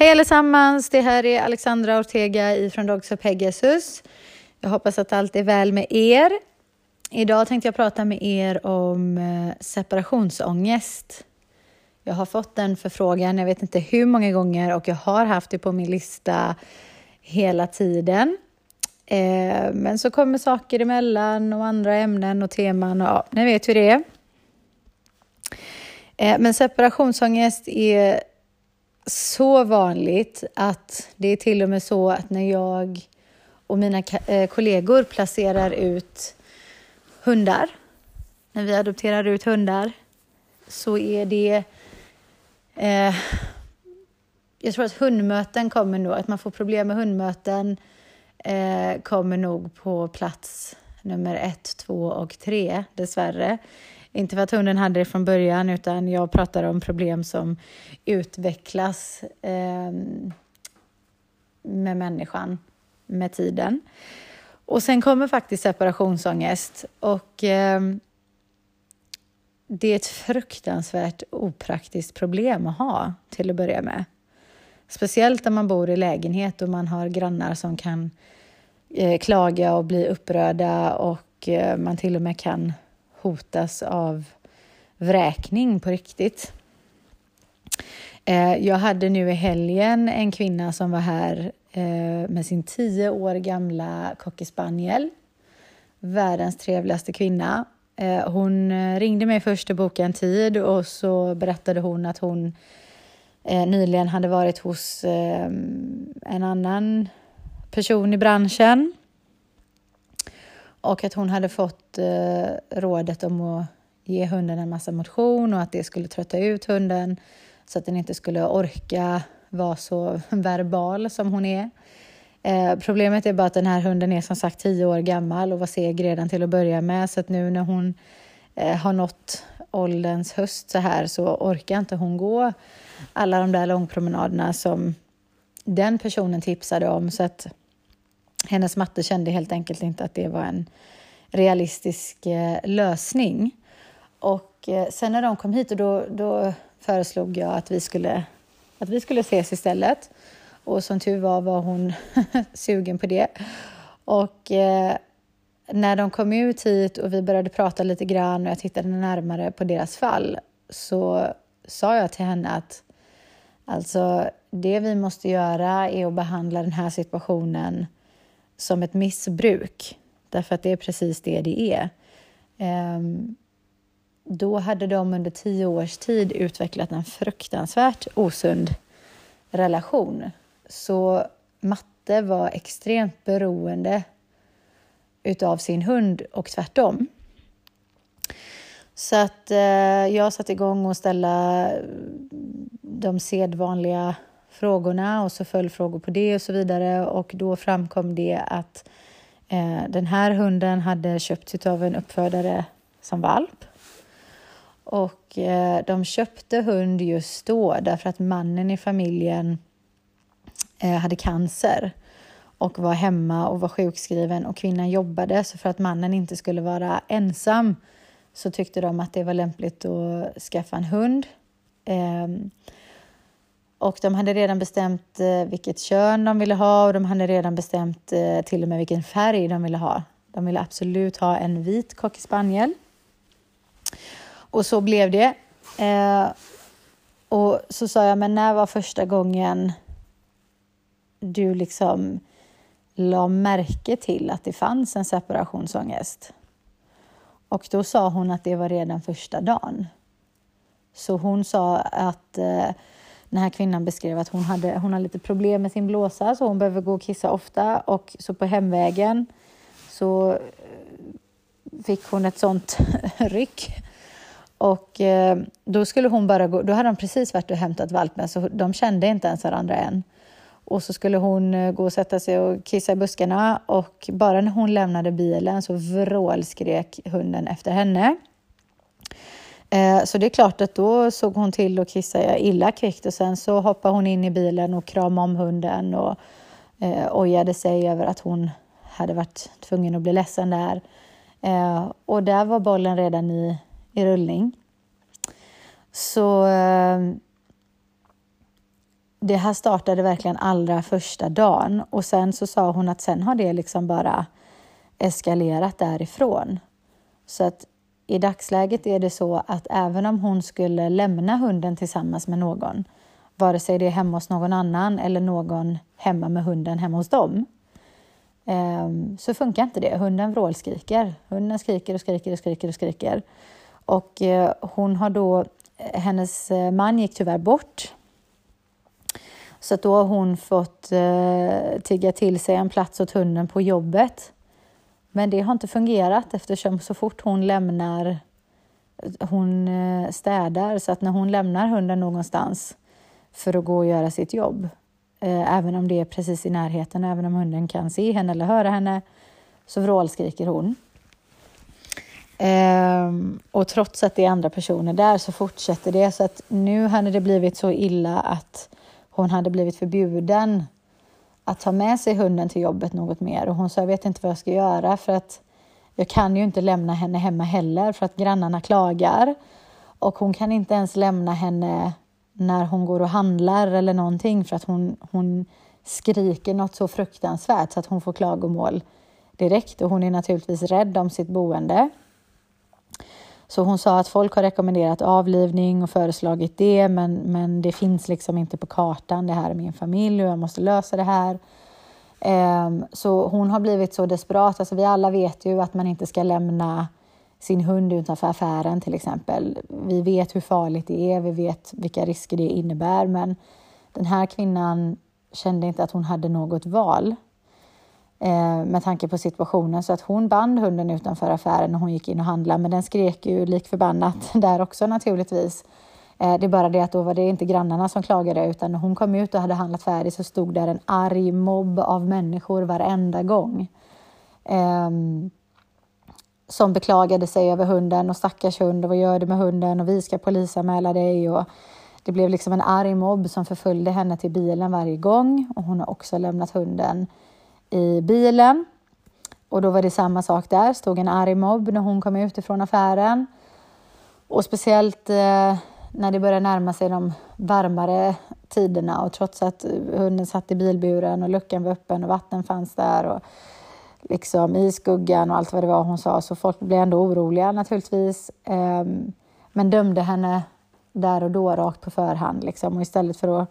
Hej allesammans! Det här är Alexandra Ortega ifrån Dogs of Pegasus. Jag hoppas att allt är väl med er. Idag tänkte jag prata med er om eh, separationsångest. Jag har fått den förfrågan, jag vet inte hur många gånger och jag har haft det på min lista hela tiden. Eh, men så kommer saker emellan och andra ämnen och teman och ja, ni vet hur det är. Eh, men separationsångest är så vanligt att det är till och med så att när jag och mina eh, kollegor placerar ut hundar, när vi adopterar ut hundar, så är det... Eh, jag tror att hundmöten kommer nog, att man får problem med hundmöten eh, kommer nog på plats nummer ett, två och tre, dessvärre. Inte för att hunden hade det från början, utan jag pratar om problem som utvecklas eh, med människan med tiden. Och sen kommer faktiskt separationsångest och eh, det är ett fruktansvärt opraktiskt problem att ha till att börja med. Speciellt om man bor i lägenhet och man har grannar som kan eh, klaga och bli upprörda och eh, man till och med kan hotas av vräkning på riktigt. Eh, jag hade nu i helgen en kvinna som var här eh, med sin tio år gamla cocker Världens trevligaste kvinna. Eh, hon ringde mig först och bokade en tid och så berättade hon att hon nyligen hade varit hos en annan person i branschen och att hon hade fått eh, rådet om att ge hunden en massa motion och att det skulle trötta ut hunden så att den inte skulle orka vara så verbal som hon är. Eh, problemet är bara att den här hunden är som sagt tio år gammal och var seg redan till att börja med så att nu när hon eh, har nått ålderns höst så här så orkar inte hon gå alla de där långpromenaderna som den personen tipsade om. Så att hennes matte kände helt enkelt inte att det var en realistisk eh, lösning. Och eh, sen när de kom hit, och då, då föreslog jag att vi, skulle, att vi skulle ses istället. Och som tur var var hon sugen på det. Och eh, när de kom ut hit och vi började prata lite grann och jag tittade närmare på deras fall så sa jag till henne att alltså det vi måste göra är att behandla den här situationen som ett missbruk, därför att det är precis det det är. Ehm, då hade de under tio års tid utvecklat en fruktansvärt osund relation. Så matte var extremt beroende utav sin hund och tvärtom. Så att eh, jag satte igång och ställa de sedvanliga frågorna och så föll frågor på det och så vidare och då framkom det att eh, den här hunden hade köpts av en uppfödare som valp. Och eh, de köpte hund just då därför att mannen i familjen eh, hade cancer och var hemma och var sjukskriven och kvinnan jobbade så för att mannen inte skulle vara ensam så tyckte de att det var lämpligt att skaffa en hund. Eh, och de hade redan bestämt eh, vilket kön de ville ha och de hade redan bestämt eh, till och med vilken färg de ville ha. De ville absolut ha en vit cocker Och så blev det. Eh, och så sa jag, men när var första gången du liksom la märke till att det fanns en separationsångest? Och då sa hon att det var redan första dagen. Så hon sa att eh, den här kvinnan beskrev att hon, hade, hon har lite problem med sin blåsa så hon behöver gå och kissa ofta och så på hemvägen så eh, fick hon ett sånt ryck. Och eh, då skulle hon bara gå, då hade de precis varit och hämtat valpen så de kände inte ens varandra än. Och så skulle hon eh, gå och sätta sig och kissa i buskarna och bara när hon lämnade bilen så vrålskrek hunden efter henne. Eh, så det är klart att då såg hon till att kissa illa kvickt och sen så hoppade hon in i bilen och kramade om hunden och eh, ojade sig över att hon hade varit tvungen att bli ledsen där. Eh, och där var bollen redan i, i rullning. Så det här startade verkligen allra första dagen och sen så sa hon att sen har det liksom bara eskalerat därifrån. Så att i dagsläget är det så att även om hon skulle lämna hunden tillsammans med någon, vare sig det är hemma hos någon annan eller någon hemma med hunden hemma hos dem, ehm, så funkar inte det. Hunden vrålskriker. Hunden skriker och skriker och skriker och skriker. Och eh, hon har då, eh, hennes eh, man gick tyvärr bort. Så då har hon fått tigga till sig en plats åt hunden på jobbet. Men det har inte fungerat eftersom så fort hon lämnar, hon eh, städar, så att när hon lämnar hunden någonstans för att gå och göra sitt jobb, eh, även om det är precis i närheten, även om hunden kan se henne eller höra henne, så vrålskriker hon. Ehm, och trots att det är andra personer där så fortsätter det, så att nu hade det blivit så illa att hon hade blivit förbjuden att ta med sig hunden till jobbet något mer. Och hon sa jag vet inte vad jag ska göra för att jag kan ju inte lämna henne hemma heller för att grannarna klagar. Och hon kan inte ens lämna henne när hon går och handlar eller någonting för att hon, hon skriker något så fruktansvärt så att hon får klagomål direkt. Och hon är naturligtvis rädd om sitt boende. Så hon sa att folk har rekommenderat avlivning och föreslagit det, men, men det finns liksom inte på kartan. Det här är min familj och jag måste lösa det här. Um, så hon har blivit så desperat. Alltså vi alla vet ju att man inte ska lämna sin hund utanför affären till exempel. Vi vet hur farligt det är, vi vet vilka risker det innebär, men den här kvinnan kände inte att hon hade något val Eh, med tanke på situationen. Så att hon band hunden utanför affären när hon gick in och handlade, men den skrek ju lik förbannat där också naturligtvis. Eh, det är bara det att då var det inte grannarna som klagade, utan när hon kom ut och hade handlat färdigt så stod där en arg mobb av människor varenda gång. Eh, som beklagade sig över hunden och stackars hund och vad gör du med hunden och vi ska polisanmäla dig och det blev liksom en arg mobb som förföljde henne till bilen varje gång och hon har också lämnat hunden i bilen. Och då var det samma sak där, stod en arg mobb när hon kom ut ifrån affären. Och speciellt eh, när det började närma sig de varmare tiderna och trots att hunden satt i bilburen och luckan var öppen och vatten fanns där och liksom i skuggan och allt vad det var hon sa så folk blev ändå oroliga naturligtvis. Eh, men dömde henne där och då rakt på förhand liksom och istället för att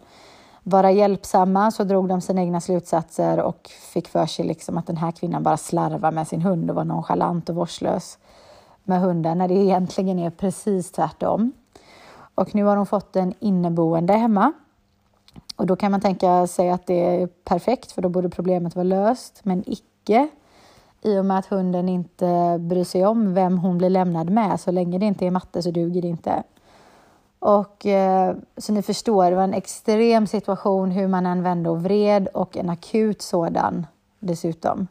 vara hjälpsamma så drog de sina egna slutsatser och fick för sig liksom att den här kvinnan bara slarvar med sin hund och var nonchalant och vårdslös med hunden när det egentligen är precis tvärtom. Och nu har hon fått en inneboende hemma. Och då kan man tänka sig att det är perfekt för då borde problemet vara löst, men icke i och med att hunden inte bryr sig om vem hon blir lämnad med. Så länge det inte är matte så duger det inte. Och eh, så ni förstår, det var en extrem situation hur man än vände och vred och en akut sådan dessutom.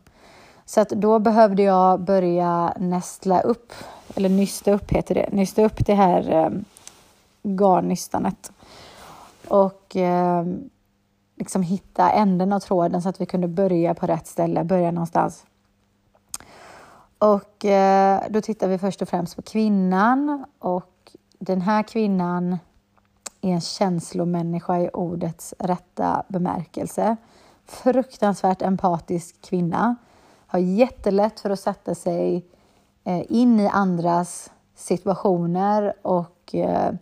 Så att då behövde jag börja nästla upp, eller nysta upp heter det, nysta upp det här eh, garnnystanet. Och eh, liksom hitta änden av tråden så att vi kunde börja på rätt ställe, börja någonstans. Och eh, då tittar vi först och främst på kvinnan och den här kvinnan är en känslomänniska i ordets rätta bemärkelse. Fruktansvärt empatisk kvinna. Har jättelätt för att sätta sig eh, in i andras situationer och eh,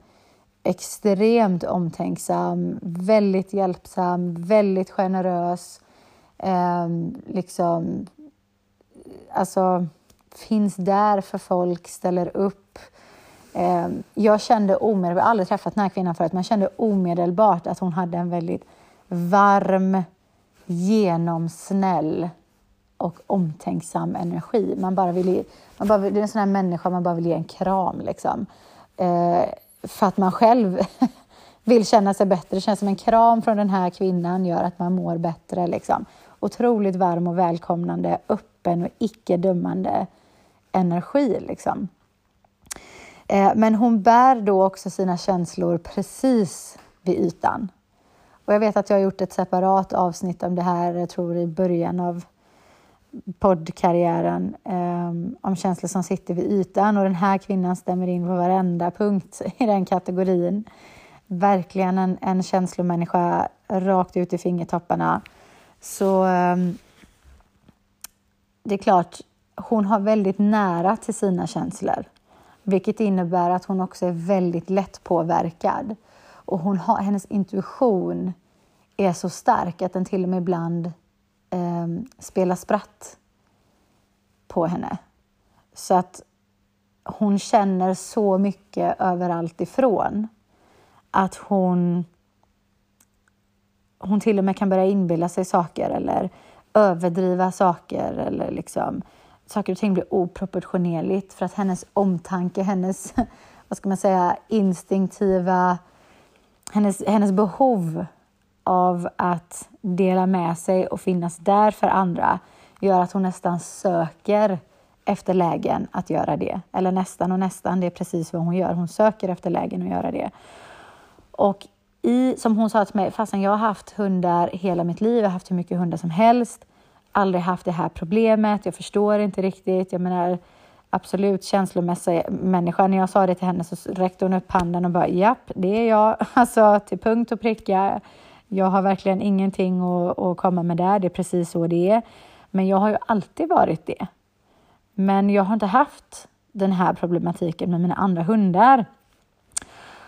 extremt omtänksam, väldigt hjälpsam, väldigt generös. Ehm, liksom, alltså, finns där för folk, ställer upp Ehm, jag kände omedelbart, jag har aldrig träffat den här kvinnan förut, men jag kände omedelbart att hon hade en väldigt varm, genomsnäll och omtänksam energi. Man bara vill, man bara, det är en sån här människa man bara vill ge en kram. Liksom. Eh, för att man själv vill känna sig bättre. Det känns som en kram från den här kvinnan gör att man mår bättre. Liksom. Otroligt varm och välkomnande, öppen och icke-dömande energi. Liksom. Eh, men hon bär då också sina känslor precis vid ytan. Och jag vet att jag har gjort ett separat avsnitt om det här, jag tror i början av poddkarriären, ehm, om känslor som sitter vid ytan och den här kvinnan stämmer in på varenda punkt i den kategorin. Verkligen en, en känslomänniska rakt ut i fingertopparna. Så ehm, det är klart, hon har väldigt nära till sina känslor. Vilket innebär att hon också är väldigt lätt påverkad. Och hon har, hennes intuition är så stark att den till och med ibland eh, spelar spratt på henne. Så att hon känner så mycket överallt ifrån att hon, hon till och med kan börja inbilla sig saker eller överdriva saker eller liksom saker och ting blir oproportionerligt för att hennes omtanke, hennes vad ska man säga, instinktiva, hennes, hennes behov av att dela med sig och finnas där för andra gör att hon nästan söker efter lägen att göra det. Eller nästan och nästan, det är precis vad hon gör. Hon söker efter lägen att göra det. Och i, som hon sa till mig, fastän jag har haft hundar hela mitt liv, jag har haft hur mycket hundar som helst, aldrig haft det här problemet, jag förstår inte riktigt, jag menar absolut känslomässig människa. När jag sa det till henne så räckte hon upp handen och bara japp, det är jag, alltså till punkt och pricka. Jag har verkligen ingenting att, att komma med där, det är precis så det är. Men jag har ju alltid varit det. Men jag har inte haft den här problematiken med mina andra hundar.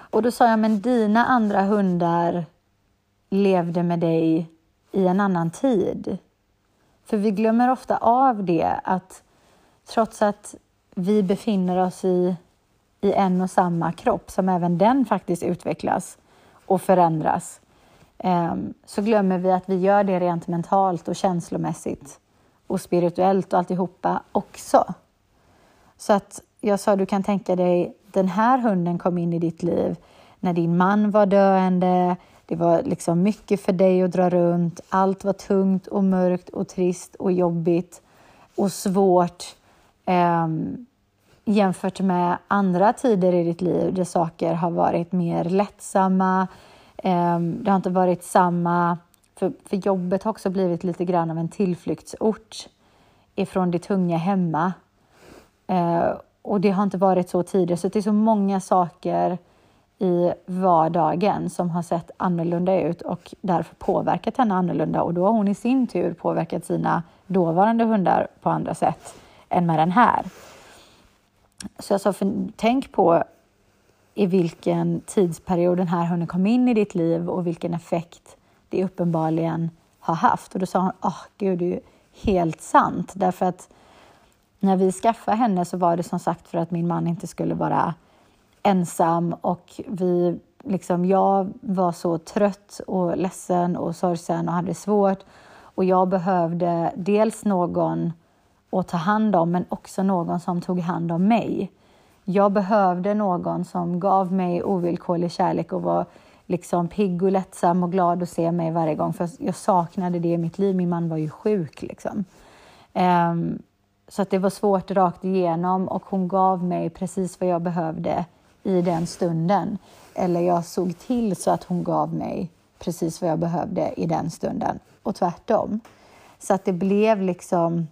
Och då sa jag, men dina andra hundar levde med dig i en annan tid. För vi glömmer ofta av det, att trots att vi befinner oss i, i en och samma kropp, som även den faktiskt utvecklas och förändras, ehm, så glömmer vi att vi gör det rent mentalt och känslomässigt och spirituellt och alltihopa också. Så att jag sa, du kan tänka dig, den här hunden kom in i ditt liv när din man var döende, det var liksom mycket för dig att dra runt, allt var tungt och mörkt och trist och jobbigt och svårt eh, jämfört med andra tider i ditt liv där saker har varit mer lättsamma. Eh, det har inte varit samma för, för jobbet har också blivit lite grann av en tillflyktsort ifrån det tunga hemma. Eh, och det har inte varit så tidigare, så det är så många saker i vardagen som har sett annorlunda ut och därför påverkat henne annorlunda och då har hon i sin tur påverkat sina dåvarande hundar på andra sätt än med den här. Så jag sa, för, tänk på i vilken tidsperiod den här hunden kom in i ditt liv och vilken effekt det uppenbarligen har haft. Och då sa hon, åh oh, gud, det är ju helt sant. Därför att när vi skaffade henne så var det som sagt för att min man inte skulle vara ensam och vi, liksom, jag var så trött och ledsen och sorgsen och hade det svårt. Och jag behövde dels någon att ta hand om, men också någon som tog hand om mig. Jag behövde någon som gav mig ovillkorlig kärlek och var liksom pigg och lättsam och glad att se mig varje gång. För jag saknade det i mitt liv. Min man var ju sjuk. Liksom. Um, så att det var svårt rakt igenom och hon gav mig precis vad jag behövde i den stunden. Eller jag såg till så att hon gav mig precis vad jag behövde i den stunden och tvärtom. Så att det blev liksom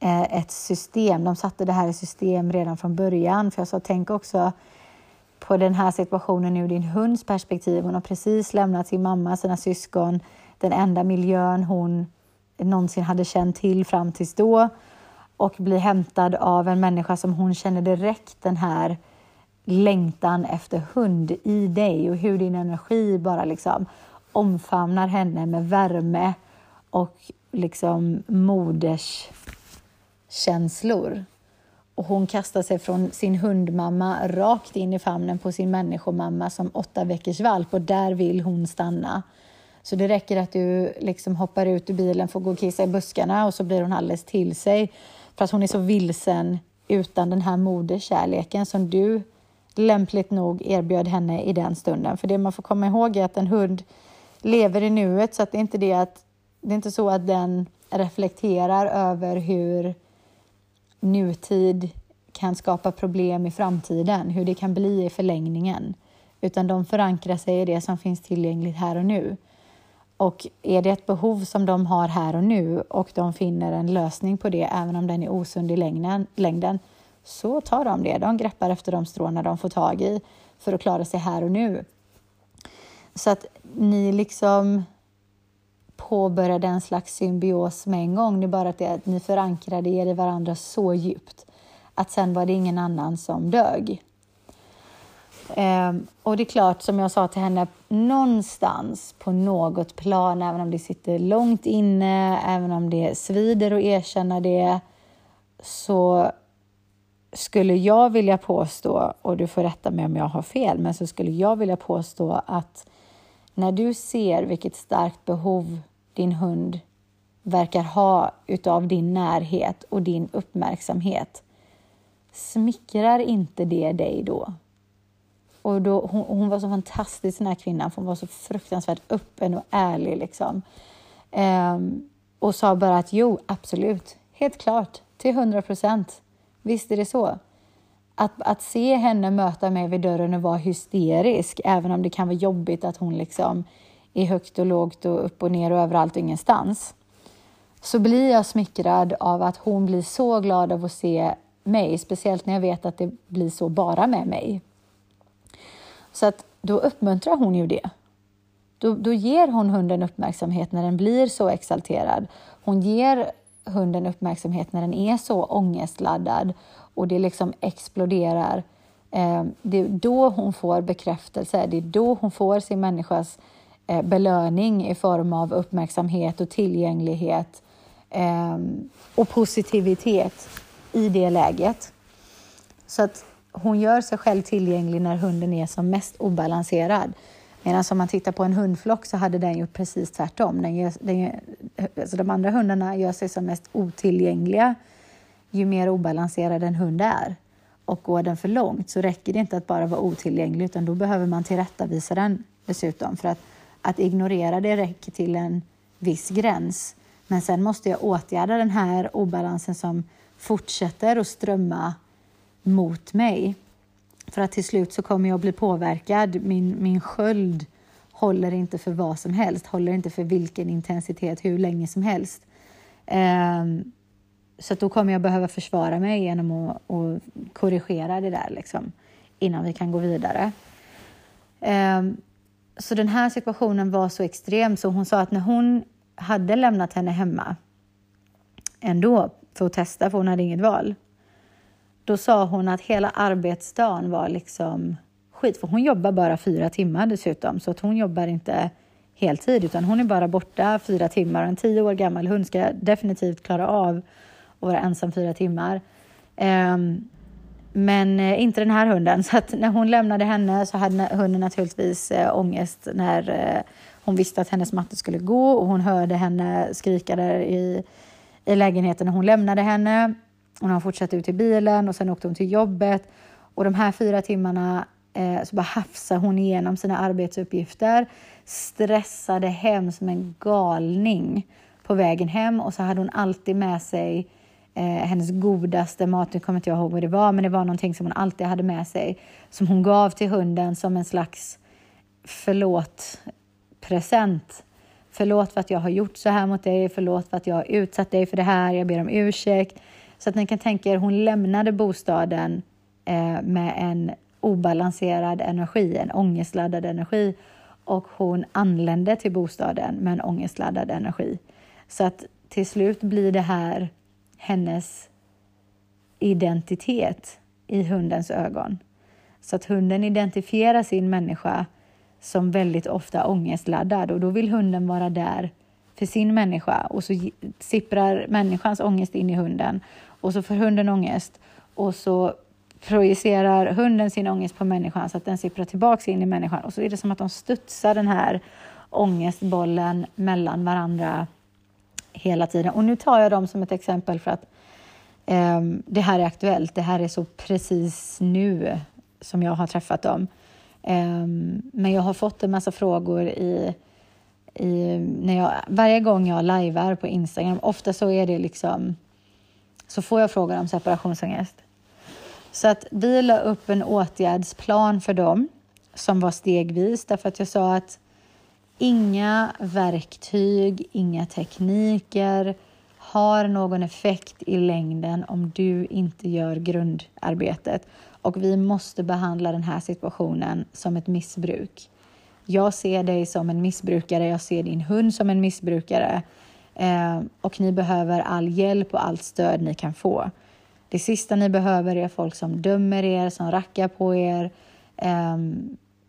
eh, ett system. De satte det här i system redan från början. För jag sa, tänk också på den här situationen ur din hunds perspektiv. Hon har precis lämnat sin mamma, sina syskon, den enda miljön hon någonsin hade känt till fram tills då och bli hämtad av en människa som hon känner direkt den här längtan efter hund i dig och hur din energi bara liksom omfamnar henne med värme och liksom moderskänslor. Och hon kastar sig från sin hundmamma rakt in i famnen på sin människomamma som åtta veckors valp och där vill hon stanna. Så det räcker att du liksom hoppar ut ur bilen, får gå och kissa i buskarna och så blir hon alldeles till sig för att hon är så vilsen utan den här moderskärleken som du lämpligt nog erbjöd henne i den stunden. För det man får komma ihåg är att en hund lever i nuet så att det är inte det att det är inte så att den reflekterar över hur nutid kan skapa problem i framtiden, hur det kan bli i förlängningen. Utan de förankrar sig i det som finns tillgängligt här och nu. Och är det ett behov som de har här och nu och de finner en lösning på det, även om den är osund i längden, längden så tar de det. De greppar efter de stråna de får tag i för att klara sig här och nu. Så att ni liksom påbörjade en slags symbios med en gång. Det är bara att, det, att ni förankrade er i varandra så djupt att sen var det ingen annan som dög. Um, och det är klart, som jag sa till henne, någonstans på något plan, även om det sitter långt inne, även om det svider att erkänna det, så skulle jag vilja påstå, och du får rätta mig om jag har fel, men så skulle jag vilja påstå att när du ser vilket starkt behov din hund verkar ha utav din närhet och din uppmärksamhet, smickrar inte det dig då? Och då, hon, hon, var så fantastisk den här kvinnan, för hon var så fruktansvärt öppen och ärlig. Liksom. Ehm, och sa bara att jo, absolut, helt klart, till hundra procent. Visst är det så. Att, att se henne möta mig vid dörren och vara hysterisk, även om det kan vara jobbigt att hon liksom är högt och lågt och upp och ner och överallt och ingenstans, så blir jag smickrad av att hon blir så glad av att se mig, speciellt när jag vet att det blir så bara med mig. Så att då uppmuntrar hon ju det. Då, då ger hon hunden uppmärksamhet när den blir så exalterad. Hon ger hunden uppmärksamhet när den är så ångestladdad och det liksom exploderar. Ehm, det är då hon får bekräftelse, det är då hon får sin människas eh, belöning i form av uppmärksamhet och tillgänglighet ehm, och positivitet i det läget. Så att hon gör sig själv tillgänglig när hunden är som mest obalanserad. Medan om man tittar på en hundflock så hade den gjort precis tvärtom. Den gör, den, alltså de andra hundarna gör sig som mest otillgängliga ju mer obalanserad en hund är. Och går den för långt så räcker det inte att bara vara otillgänglig utan då behöver man tillrättavisa den dessutom. För att, att ignorera det räcker till en viss gräns. Men sen måste jag åtgärda den här obalansen som fortsätter att strömma mot mig. För att till slut så kommer jag att bli påverkad. Min, min sköld håller inte för vad som helst, håller inte för vilken intensitet hur länge som helst. Um, så då kommer jag behöva försvara mig genom att, att korrigera det där liksom, innan vi kan gå vidare. Um, så den här situationen var så extrem så hon sa att när hon hade lämnat henne hemma ändå för att testa, för hon hade inget val, då sa hon att hela arbetsdagen var liksom skit, för hon jobbar bara fyra timmar dessutom, så att hon jobbar inte heltid, utan hon är bara borta fyra timmar. En tio år gammal hund ska definitivt klara av att vara ensam fyra timmar. Um, men eh, inte den här hunden. Så att när hon lämnade henne så hade hunden naturligtvis eh, ångest när eh, hon visste att hennes matte skulle gå och hon hörde henne skrika där i, i lägenheten när hon lämnade henne. Hon har fortsatt ut till bilen och sen åkte hon till jobbet. Och de här fyra timmarna eh, så bara hafsar hon igenom sina arbetsuppgifter, stressade hem som en galning på vägen hem och så hade hon alltid med sig eh, hennes godaste mat, nu kommer inte jag ihåg vad det var, men det var någonting som hon alltid hade med sig som hon gav till hunden som en slags förlåt-present. Förlåt för att jag har gjort så här mot dig, förlåt för att jag har utsatt dig för det här, jag ber om ursäkt. Så att ni kan tänka er, hon lämnade bostaden eh, med en obalanserad energi, en ångestladdad energi och hon anlände till bostaden med en ångestladdad energi. Så att till slut blir det här hennes identitet i hundens ögon. Så att hunden identifierar sin människa som väldigt ofta ångestladdad och då vill hunden vara där för sin människa och så sipprar människans ångest in i hunden och så får hunden ångest och så projicerar hunden sin ångest på människan så att den sipprar tillbaka in i människan och så är det som att de studsar den här ångestbollen mellan varandra hela tiden. Och nu tar jag dem som ett exempel för att um, det här är aktuellt. Det här är så precis nu som jag har träffat dem. Um, men jag har fått en massa frågor i, i, när jag, varje gång jag lajvar på Instagram. Ofta så är det liksom så får jag frågan om separationsångest. Så att vi la upp en åtgärdsplan för dem som var stegvis därför att jag sa att inga verktyg, inga tekniker har någon effekt i längden om du inte gör grundarbetet. Och vi måste behandla den här situationen som ett missbruk. jag ser dig som en missbrukare, jag ser din hund som en missbrukare eh, och ni behöver all hjälp och allt stöd ni kan få. Det sista ni behöver är folk som dömer er, som rackar på er, eh,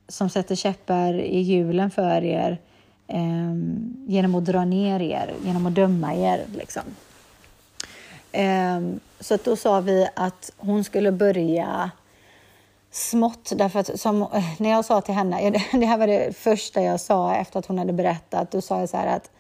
som sätter käppar i hjulen för er eh, genom att dra ner er, genom att döma er. Liksom. Eh, så då sa vi att hon skulle börja smått. Därför att som, eh, när jag sa till henne, det här var det första jag sa efter att hon hade berättat, då sa jag så här att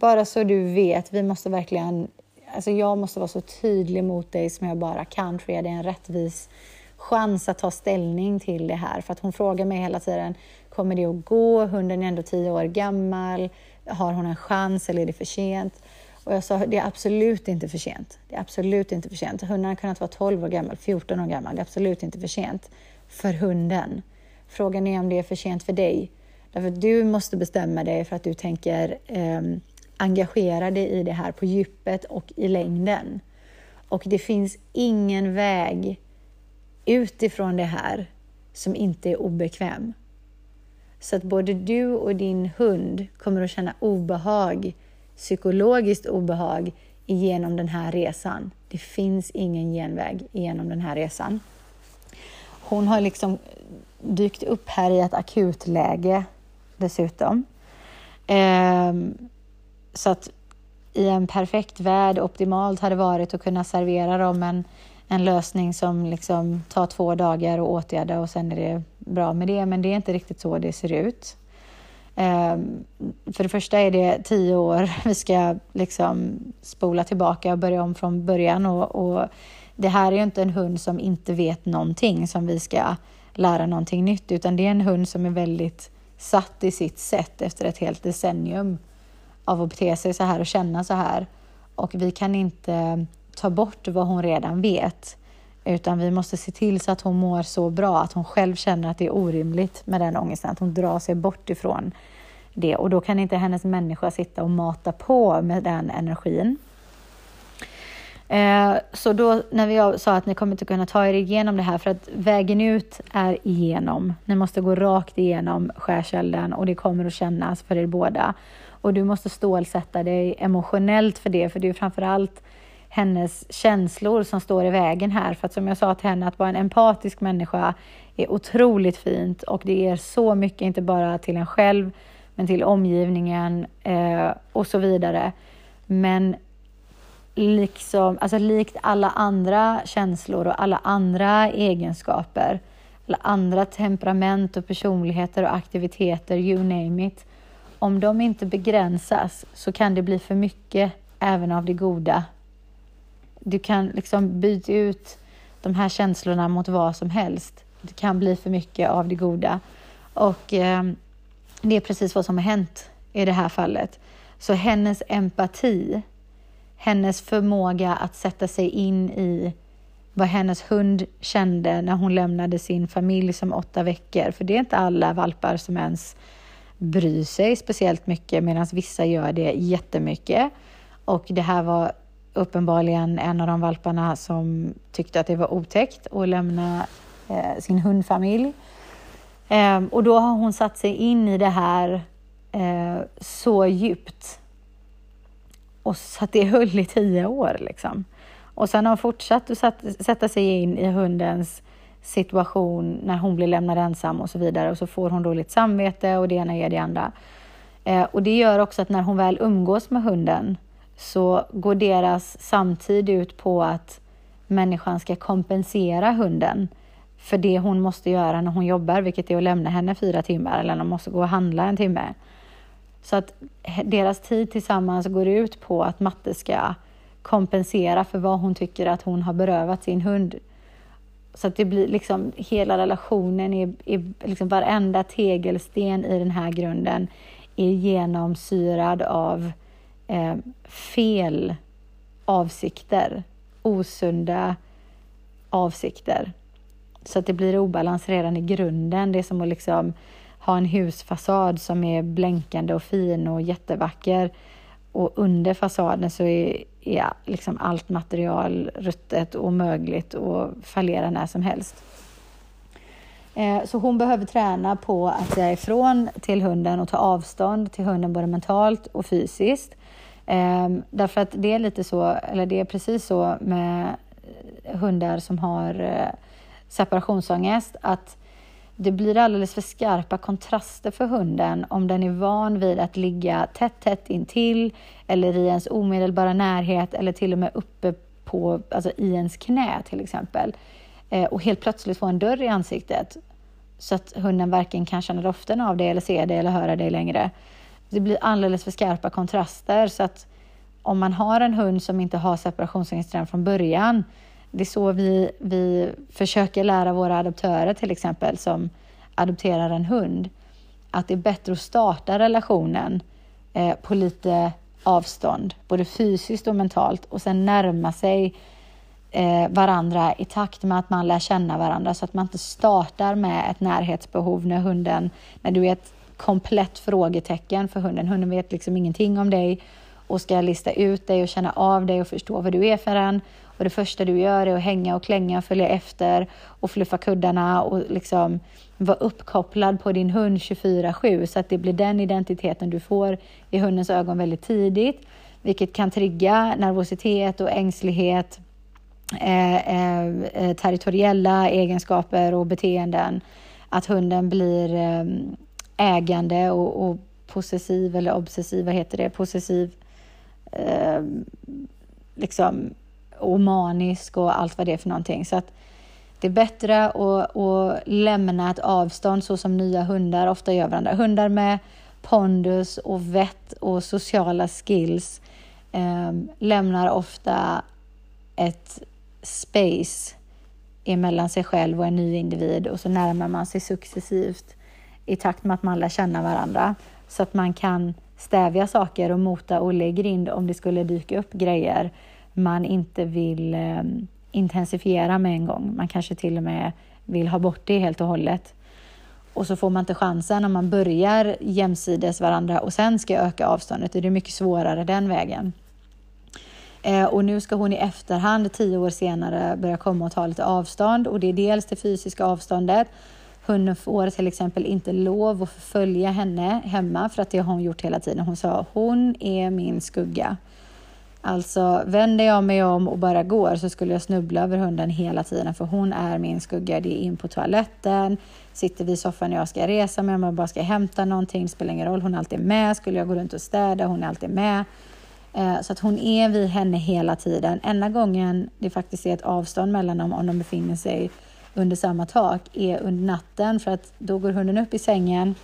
bara så du vet, vi måste verkligen, alltså jag måste vara så tydlig mot dig som jag bara kan för att ge dig en rättvis chans att ta ställning till det här. För att hon frågar mig hela tiden, kommer det att gå? Hunden är ändå tio år gammal. Har hon en chans eller är det för sent? Och jag sa, det är absolut inte för sent. Det är absolut inte för sent. Hunden har kunnat vara 12 år gammal, 14 år gammal. Det är absolut inte för sent för hunden. Frågan är om det är för sent för dig. Därför att du måste bestämma dig för att du tänker eh, engagera dig i det här på djupet och i längden. Och det finns ingen väg utifrån det här som inte är obekväm. Så att både du och din hund kommer att känna obehag, psykologiskt obehag genom den här resan. Det finns ingen genväg genom den här resan. Hon har liksom dykt upp här i ett akutläge dessutom. Ehm, så att i en perfekt värld, optimalt hade varit att kunna servera dem en, en lösning som liksom tar två dagar att åtgärda och sen är det bra med det. Men det är inte riktigt så det ser ut. Ehm, för det första är det tio år vi ska liksom spola tillbaka och börja om från början. Och, och, det här är ju inte en hund som inte vet någonting som vi ska lära någonting nytt, utan det är en hund som är väldigt satt i sitt sätt efter ett helt decennium av att bete sig så här och känna så här. Och vi kan inte ta bort vad hon redan vet, utan vi måste se till så att hon mår så bra att hon själv känner att det är orimligt med den ångesten, att hon drar sig bort ifrån det. Och då kan inte hennes människa sitta och mata på med den energin. Eh, så då när jag sa att ni kommer inte kunna ta er igenom det här för att vägen ut är igenom. Ni måste gå rakt igenom skärselden och det kommer att kännas för er båda. Och du måste stålsätta dig emotionellt för det, för det är framförallt hennes känslor som står i vägen här. För att som jag sa till henne, att vara en empatisk människa är otroligt fint och det ger så mycket, inte bara till en själv, men till omgivningen eh, och så vidare. Men liksom, alltså likt alla andra känslor och alla andra egenskaper, alla andra temperament och personligheter och aktiviteter, you name it. Om de inte begränsas så kan det bli för mycket även av det goda. Du kan liksom byta ut de här känslorna mot vad som helst. Det kan bli för mycket av det goda. Och eh, det är precis vad som har hänt i det här fallet. Så hennes empati hennes förmåga att sätta sig in i vad hennes hund kände när hon lämnade sin familj som åtta veckor. För det är inte alla valpar som ens bryr sig speciellt mycket medan vissa gör det jättemycket. Och det här var uppenbarligen en av de valparna som tyckte att det var otäckt att lämna eh, sin hundfamilj. Eh, och då har hon satt sig in i det här eh, så djupt och så att det höll i tio år. Liksom. Och sen har hon fortsatt att sätta sig in i hundens situation när hon blir lämnad ensam och så vidare. Och så får hon dåligt samvete och det ena ger det andra. Eh, och det gör också att när hon väl umgås med hunden så går deras samtid ut på att människan ska kompensera hunden för det hon måste göra när hon jobbar, vilket är att lämna henne fyra timmar eller när hon måste gå och handla en timme. Så att deras tid tillsammans går ut på att matte ska kompensera för vad hon tycker att hon har berövat sin hund. Så att det blir liksom, hela relationen är, är liksom varenda tegelsten i den här grunden är genomsyrad av eh, fel avsikter, osunda avsikter. Så att det blir obalans redan i grunden. Det är som att liksom ha en husfasad som är blänkande och fin och jättevacker. Och under fasaden så är, är liksom allt material ruttet och mögligt och fallerar när som helst. Eh, så hon behöver träna på att säga ifrån till hunden och ta avstånd till hunden både mentalt och fysiskt. Ehm, därför att det är lite så, eller det är precis så med hundar som har eh, separationsångest, att det blir alldeles för skarpa kontraster för hunden om den är van vid att ligga tätt, tätt intill eller i ens omedelbara närhet eller till och med uppe på, alltså i ens knä till exempel. Eh, och helt plötsligt få en dörr i ansiktet så att hunden varken kan känna doften av det eller se det eller höra det längre. Det blir alldeles för skarpa kontraster så att om man har en hund som inte har separationsångest från början, det är så vi, vi försöker lära våra adoptörer till exempel som adopterar en hund, att det är bättre att starta relationen eh, på lite avstånd, både fysiskt och mentalt och sen närma sig eh, varandra i takt med att man lär känna varandra så att man inte startar med ett närhetsbehov när hunden, när du är ett komplett frågetecken för hunden. Hunden vet liksom ingenting om dig och ska lista ut dig och känna av dig och förstå vad du är för en. Och det första du gör är att hänga och klänga och följa efter och fluffa kuddarna och liksom vara uppkopplad på din hund 24-7 så att det blir den identiteten du får i hundens ögon väldigt tidigt, vilket kan trigga nervositet och ängslighet, eh, eh, eh, territoriella egenskaper och beteenden. Att hunden blir eh, ägande och, och possessiv eller obsessiv, vad heter det, possessiv, eh, liksom och manisk och allt vad det är för någonting. Så att det är bättre att, att lämna ett avstånd så som nya hundar ofta gör varandra. Hundar med pondus och vett och sociala skills eh, lämnar ofta ett space emellan sig själv och en ny individ och så närmar man sig successivt i takt med att man lär känna varandra så att man kan stävja saker och mota Olle i grind om det skulle dyka upp grejer man inte vill eh, intensifiera med en gång. Man kanske till och med vill ha bort det helt och hållet. Och så får man inte chansen om man börjar jämsides varandra och sen ska öka avståndet. Det är mycket svårare den vägen. Eh, och nu ska hon i efterhand, tio år senare, börja komma och ta lite avstånd. Och det är dels det fysiska avståndet. Hunden får till exempel inte lov att följa henne hemma för att det har hon gjort hela tiden. Hon sa hon är min skugga. Alltså vänder jag mig om och bara går så skulle jag snubbla över hunden hela tiden för hon är min skugga. Det är in på toaletten, sitter vid soffan när jag ska resa mig, om jag bara ska hämta någonting, spelar ingen roll, hon är alltid med. Skulle jag gå runt och städa, hon är alltid med. Eh, så att hon är vid henne hela tiden. Enda gången det faktiskt är ett avstånd mellan dem om de befinner sig under samma tak är under natten för att då går hunden upp i sängen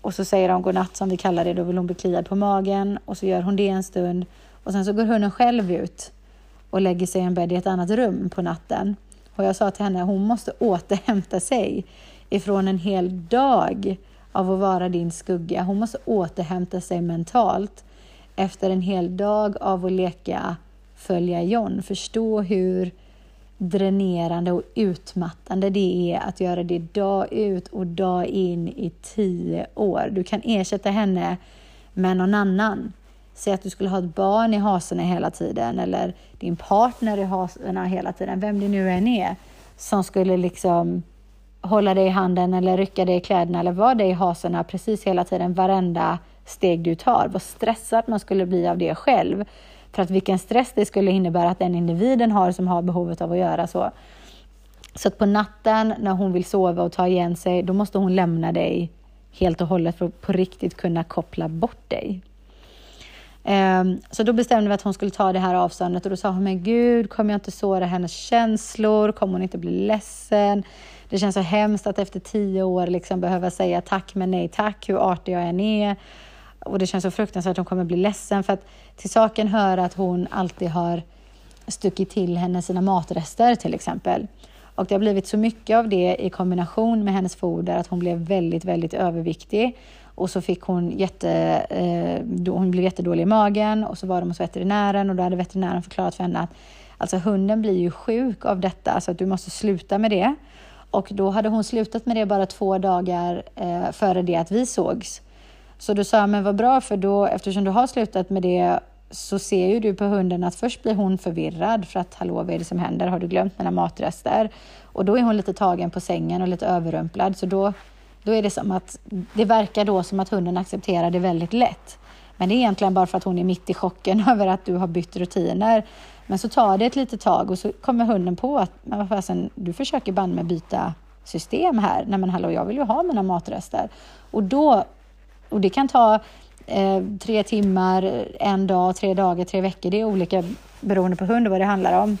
och så säger de godnatt som vi kallar det, då vill hon bli kliad på magen och så gör hon det en stund och sen så går hunden själv ut och lägger sig i en bädd i ett annat rum på natten. Och jag sa till henne att hon måste återhämta sig ifrån en hel dag av att vara din skugga. Hon måste återhämta sig mentalt efter en hel dag av att leka följa John. Förstå hur dränerande och utmattande det är att göra det dag ut och dag in i tio år. Du kan ersätta henne med någon annan. Säg att du skulle ha ett barn i hasorna hela tiden eller din partner i hasorna hela tiden, vem det nu än är, som skulle liksom hålla dig i handen eller rycka dig i kläderna eller vara dig i hasorna precis hela tiden, varenda steg du tar. Vad stressad man skulle bli av det själv. För att vilken stress det skulle innebära att den individen har som har behovet av att göra så. Så att på natten när hon vill sova och ta igen sig, då måste hon lämna dig helt och hållet för att på riktigt kunna koppla bort dig. Ehm, så då bestämde vi att hon skulle ta det här avståndet och då sa hon, men gud, kommer jag inte såra hennes känslor? Kommer hon inte bli ledsen? Det känns så hemskt att efter tio år liksom behöva säga tack men nej tack, hur artig jag än är. Och det känns så fruktansvärt att hon kommer bli ledsen för att till saken hör att hon alltid har stuckit till henne sina matrester till exempel. Och det har blivit så mycket av det i kombination med hennes foder att hon blev väldigt, väldigt överviktig. Och så fick hon jätte, eh, hon blev jättedålig i magen och så var de hos veterinären och då hade veterinären förklarat för henne att alltså hunden blir ju sjuk av detta så att du måste sluta med det. Och då hade hon slutat med det bara två dagar eh, före det att vi sågs. Så då sa jag, men vad bra för då, eftersom du har slutat med det så ser ju du på hunden att först blir hon förvirrad för att hallå, vad är det som händer? Har du glömt mina matrester? Och då är hon lite tagen på sängen och lite överrumplad. Så då, då är det som att det verkar då som att hunden accepterar det väldigt lätt. Men det är egentligen bara för att hon är mitt i chocken över att du har bytt rutiner. Men så tar det ett litet tag och så kommer hunden på att men vad fasen, du försöker banne med byta system här. Nej men hallå, jag vill ju ha mina matrester. Och då, och det kan ta eh, tre timmar, en dag, tre dagar, tre veckor. Det är olika beroende på hund och vad det handlar om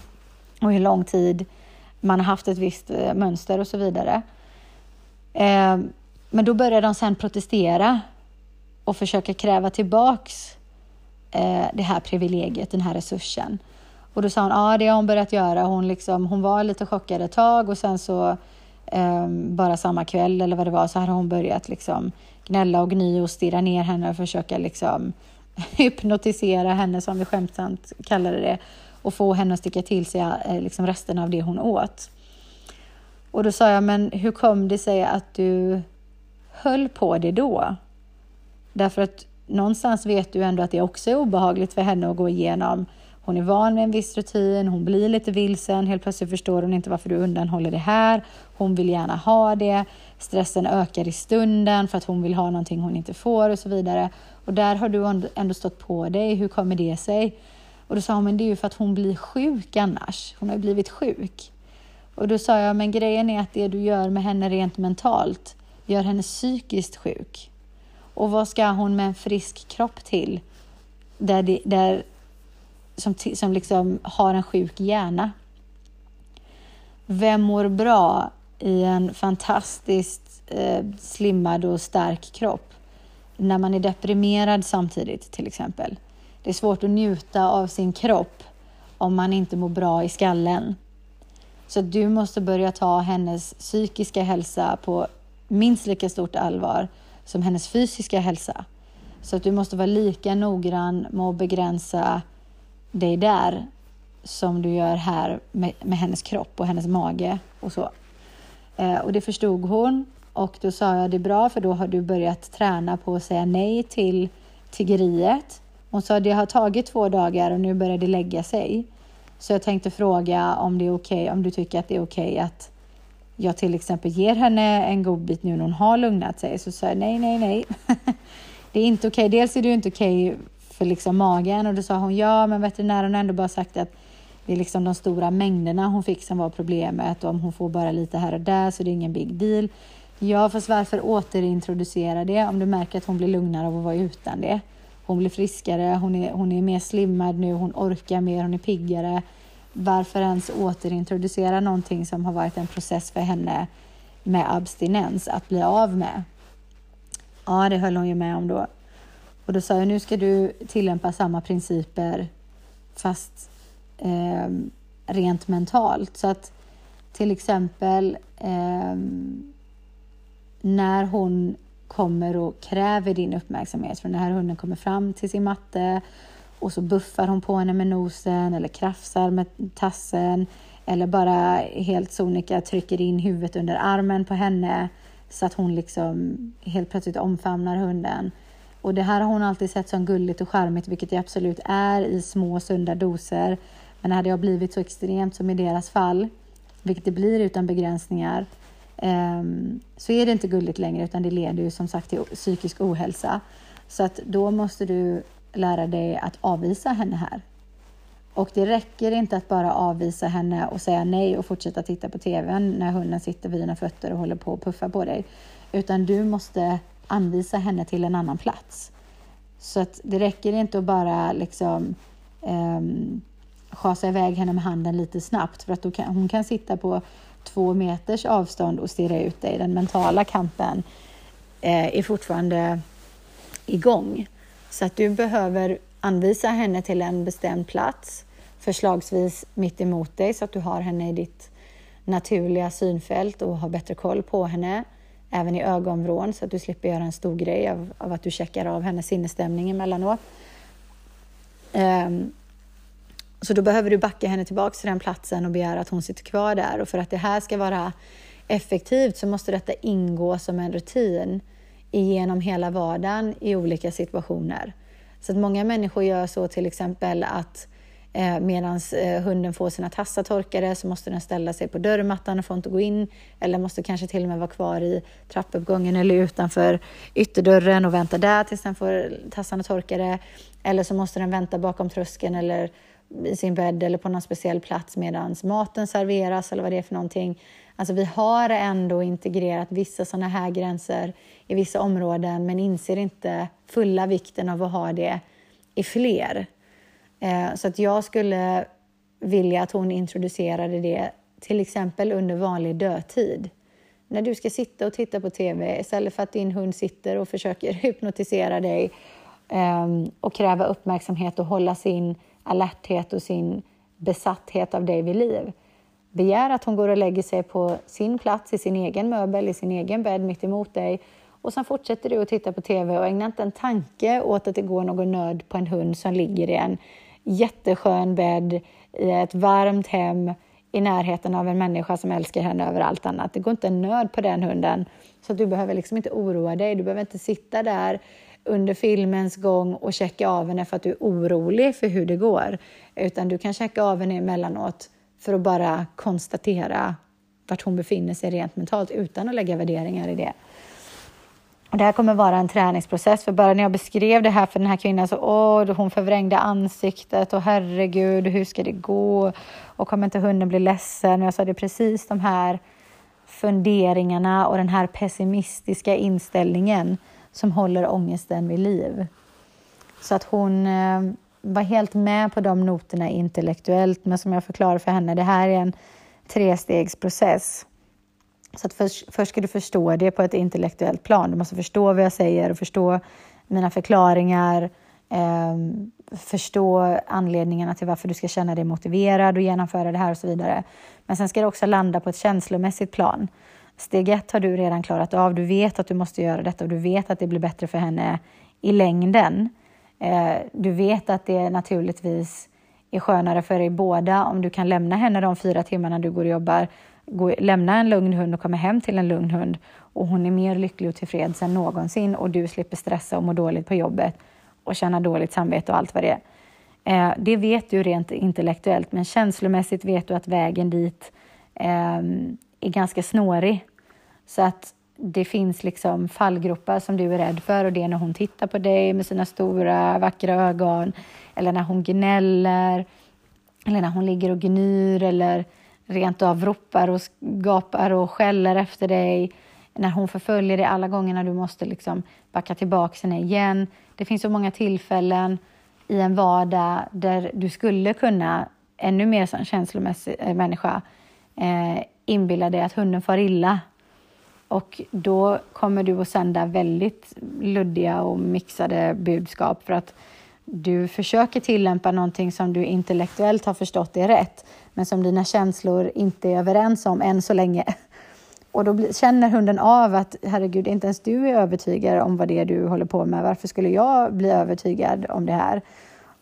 och hur lång tid man har haft ett visst eh, mönster och så vidare. Eh, men då började de sen protestera och försöka kräva tillbaks eh, det här privilegiet, den här resursen. Och då sa hon, ja det har hon börjat göra. Hon, liksom, hon var lite chockad ett tag och sen så eh, bara samma kväll eller vad det var så hade hon börjat liksom gnälla och gny och stirra ner henne och försöka liksom hypnotisera henne som vi skämtsamt kallade det och få henne att sticka till sig eh, liksom resten av det hon åt. Och då sa jag, men hur kom det sig att du höll på det då? Därför att någonstans vet du ändå att det också är obehagligt för henne att gå igenom. Hon är van vid en viss rutin, hon blir lite vilsen, helt plötsligt förstår hon inte varför du undanhåller det här. Hon vill gärna ha det, stressen ökar i stunden för att hon vill ha någonting hon inte får och så vidare. Och där har du ändå stått på dig, hur kommer det sig? Och då sa hon, men det är ju för att hon blir sjuk annars. Hon har ju blivit sjuk. Och då sa jag, men grejen är att det du gör med henne rent mentalt gör henne psykiskt sjuk. Och vad ska hon med en frisk kropp till? Där, det, där som, som liksom har en sjuk hjärna. Vem mår bra i en fantastiskt eh, slimmad och stark kropp när man är deprimerad samtidigt till exempel? Det är svårt att njuta av sin kropp om man inte mår bra i skallen. Så du måste börja ta hennes psykiska hälsa på minst lika stort allvar som hennes fysiska hälsa. Så att du måste vara lika noggrann med att begränsa dig där som du gör här med, med hennes kropp och hennes mage och så. Eh, och det förstod hon och då sa jag det är bra för då har du börjat träna på att säga nej till tiggeriet. Hon sa det har tagit två dagar och nu börjar det lägga sig. Så jag tänkte fråga om det är okej, okay, om du tycker att det är okej okay att jag till exempel ger henne en god bit nu när hon har lugnat sig. Så sa jag nej, nej, nej. det är inte okej. Okay. Dels är det inte okej för liksom magen och då sa hon ja, men veterinären har ändå bara sagt att det är liksom de stora mängderna hon fick som var problemet och om hon får bara lite här och där så det är ingen big deal. Ja, fast varför återintroducera det om du märker att hon blir lugnare av att vara utan det? Hon blir friskare, hon är, hon är mer slimmad nu, hon orkar mer, hon är piggare. Varför ens återintroducera någonting som har varit en process för henne med abstinens att bli av med? Ja, det höll hon ju med om då. Och då sa jag, nu ska du tillämpa samma principer fast eh, rent mentalt. Så att till exempel eh, när hon kommer och kräver din uppmärksamhet, för den här hunden kommer fram till sin matte och så buffar hon på henne med nosen eller krafsar med tassen eller bara helt sonika trycker in huvudet under armen på henne så att hon liksom helt plötsligt omfamnar hunden. Och det här har hon alltid sett som gulligt och charmigt, vilket det absolut är i små sunda doser. Men hade jag blivit så extremt som i deras fall, vilket det blir utan begränsningar, Ehm, så är det inte gulligt längre utan det leder ju som sagt till psykisk ohälsa. Så att då måste du lära dig att avvisa henne här. Och det räcker inte att bara avvisa henne och säga nej och fortsätta titta på TVn när hunden sitter vid dina fötter och håller på att puffa på dig. Utan du måste anvisa henne till en annan plats. Så att det räcker inte att bara liksom um, schasa iväg henne med handen lite snabbt för att då kan, hon kan sitta på två meters avstånd och stirra ut dig. Den mentala kampen eh, är fortfarande igång. Så att du behöver anvisa henne till en bestämd plats, förslagsvis mitt emot dig så att du har henne i ditt naturliga synfält och har bättre koll på henne även i ögonvrån så att du slipper göra en stor grej av, av att du checkar av hennes sinnesstämning emellanåt. Um, så då behöver du backa henne tillbaka till den platsen och begära att hon sitter kvar där. Och för att det här ska vara effektivt så måste detta ingå som en rutin genom hela vardagen i olika situationer. Så att många människor gör så till exempel att eh, medan eh, hunden får sina tassar torkade så måste den ställa sig på dörrmattan och får inte gå in eller måste kanske till och med vara kvar i trappuppgången eller utanför ytterdörren och vänta där tills den får tassarna torkade. Eller så måste den vänta bakom tröskeln eller i sin bädd eller på någon speciell plats medan maten serveras eller vad det är för någonting. Alltså vi har ändå integrerat vissa sådana här gränser i vissa områden men inser inte fulla vikten av att ha det i fler. Eh, så att jag skulle vilja att hon introducerade det till exempel under vanlig dödtid. När du ska sitta och titta på TV istället för att din hund sitter och försöker hypnotisera dig ehm, och kräva uppmärksamhet och hålla sin alerthet och sin besatthet av dig vid liv. Begär att hon går och lägger sig på sin plats i sin egen möbel, i sin egen bädd mitt emot dig och sen fortsätter du att titta på TV och ägna inte en tanke åt att det går någon nöd på en hund som ligger i en jätteskön bädd i ett varmt hem i närheten av en människa som älskar henne över allt annat. Det går inte en nöd på den hunden. Så du behöver liksom inte oroa dig. Du behöver inte sitta där under filmens gång och checka av henne för att du är orolig för hur det går. Utan du kan checka av henne emellanåt för att bara konstatera vart hon befinner sig rent mentalt utan att lägga värderingar i det. Och det här kommer vara en träningsprocess, för bara när jag beskrev det här för den här kvinnan så åh, hon förvrängde ansiktet och herregud, hur ska det gå? Och kommer inte hunden bli ledsen? Och jag sa det är precis de här funderingarna och den här pessimistiska inställningen som håller ångesten vid liv. Så att hon eh, var helt med på de noterna intellektuellt, men som jag förklarar för henne, det här är en trestegsprocess. Så att först, först ska du förstå det på ett intellektuellt plan. Du måste förstå vad jag säger och förstå mina förklaringar, eh, förstå anledningarna till varför du ska känna dig motiverad och genomföra det här och så vidare. Men sen ska det också landa på ett känslomässigt plan. Steg ett har du redan klarat av. Du vet att du måste göra detta och du vet att det blir bättre för henne i längden. Eh, du vet att det naturligtvis är skönare för er båda om du kan lämna henne de fyra timmarna du går och jobbar gå, lämna en lugn hund och komma hem till en lugn hund och hon är mer lycklig och tillfreds än någonsin och du slipper stressa och må dåligt på jobbet och känna dåligt samvete och allt vad det är. Eh, det vet du rent intellektuellt, men känslomässigt vet du att vägen dit eh, är ganska snårig. Så att det finns liksom fallgropar som du är rädd för och det är när hon tittar på dig med sina stora vackra ögon eller när hon gnäller eller när hon ligger och gnyr eller rent av ropar och gapar och skäller efter dig, när hon förföljer dig alla gånger när du måste liksom backa tillbaka henne igen. Det finns så många tillfällen i en vardag där du skulle kunna, ännu mer som känslomässig eh, människa, eh, inbilla dig att hunden far illa. Och då kommer du att sända väldigt luddiga och mixade budskap för att du försöker tillämpa någonting som du intellektuellt har förstått är rätt, men som dina känslor inte är överens om än så länge. Och då känner hunden av att herregud, inte ens du är övertygad om vad det är du håller på med. Varför skulle jag bli övertygad om det här?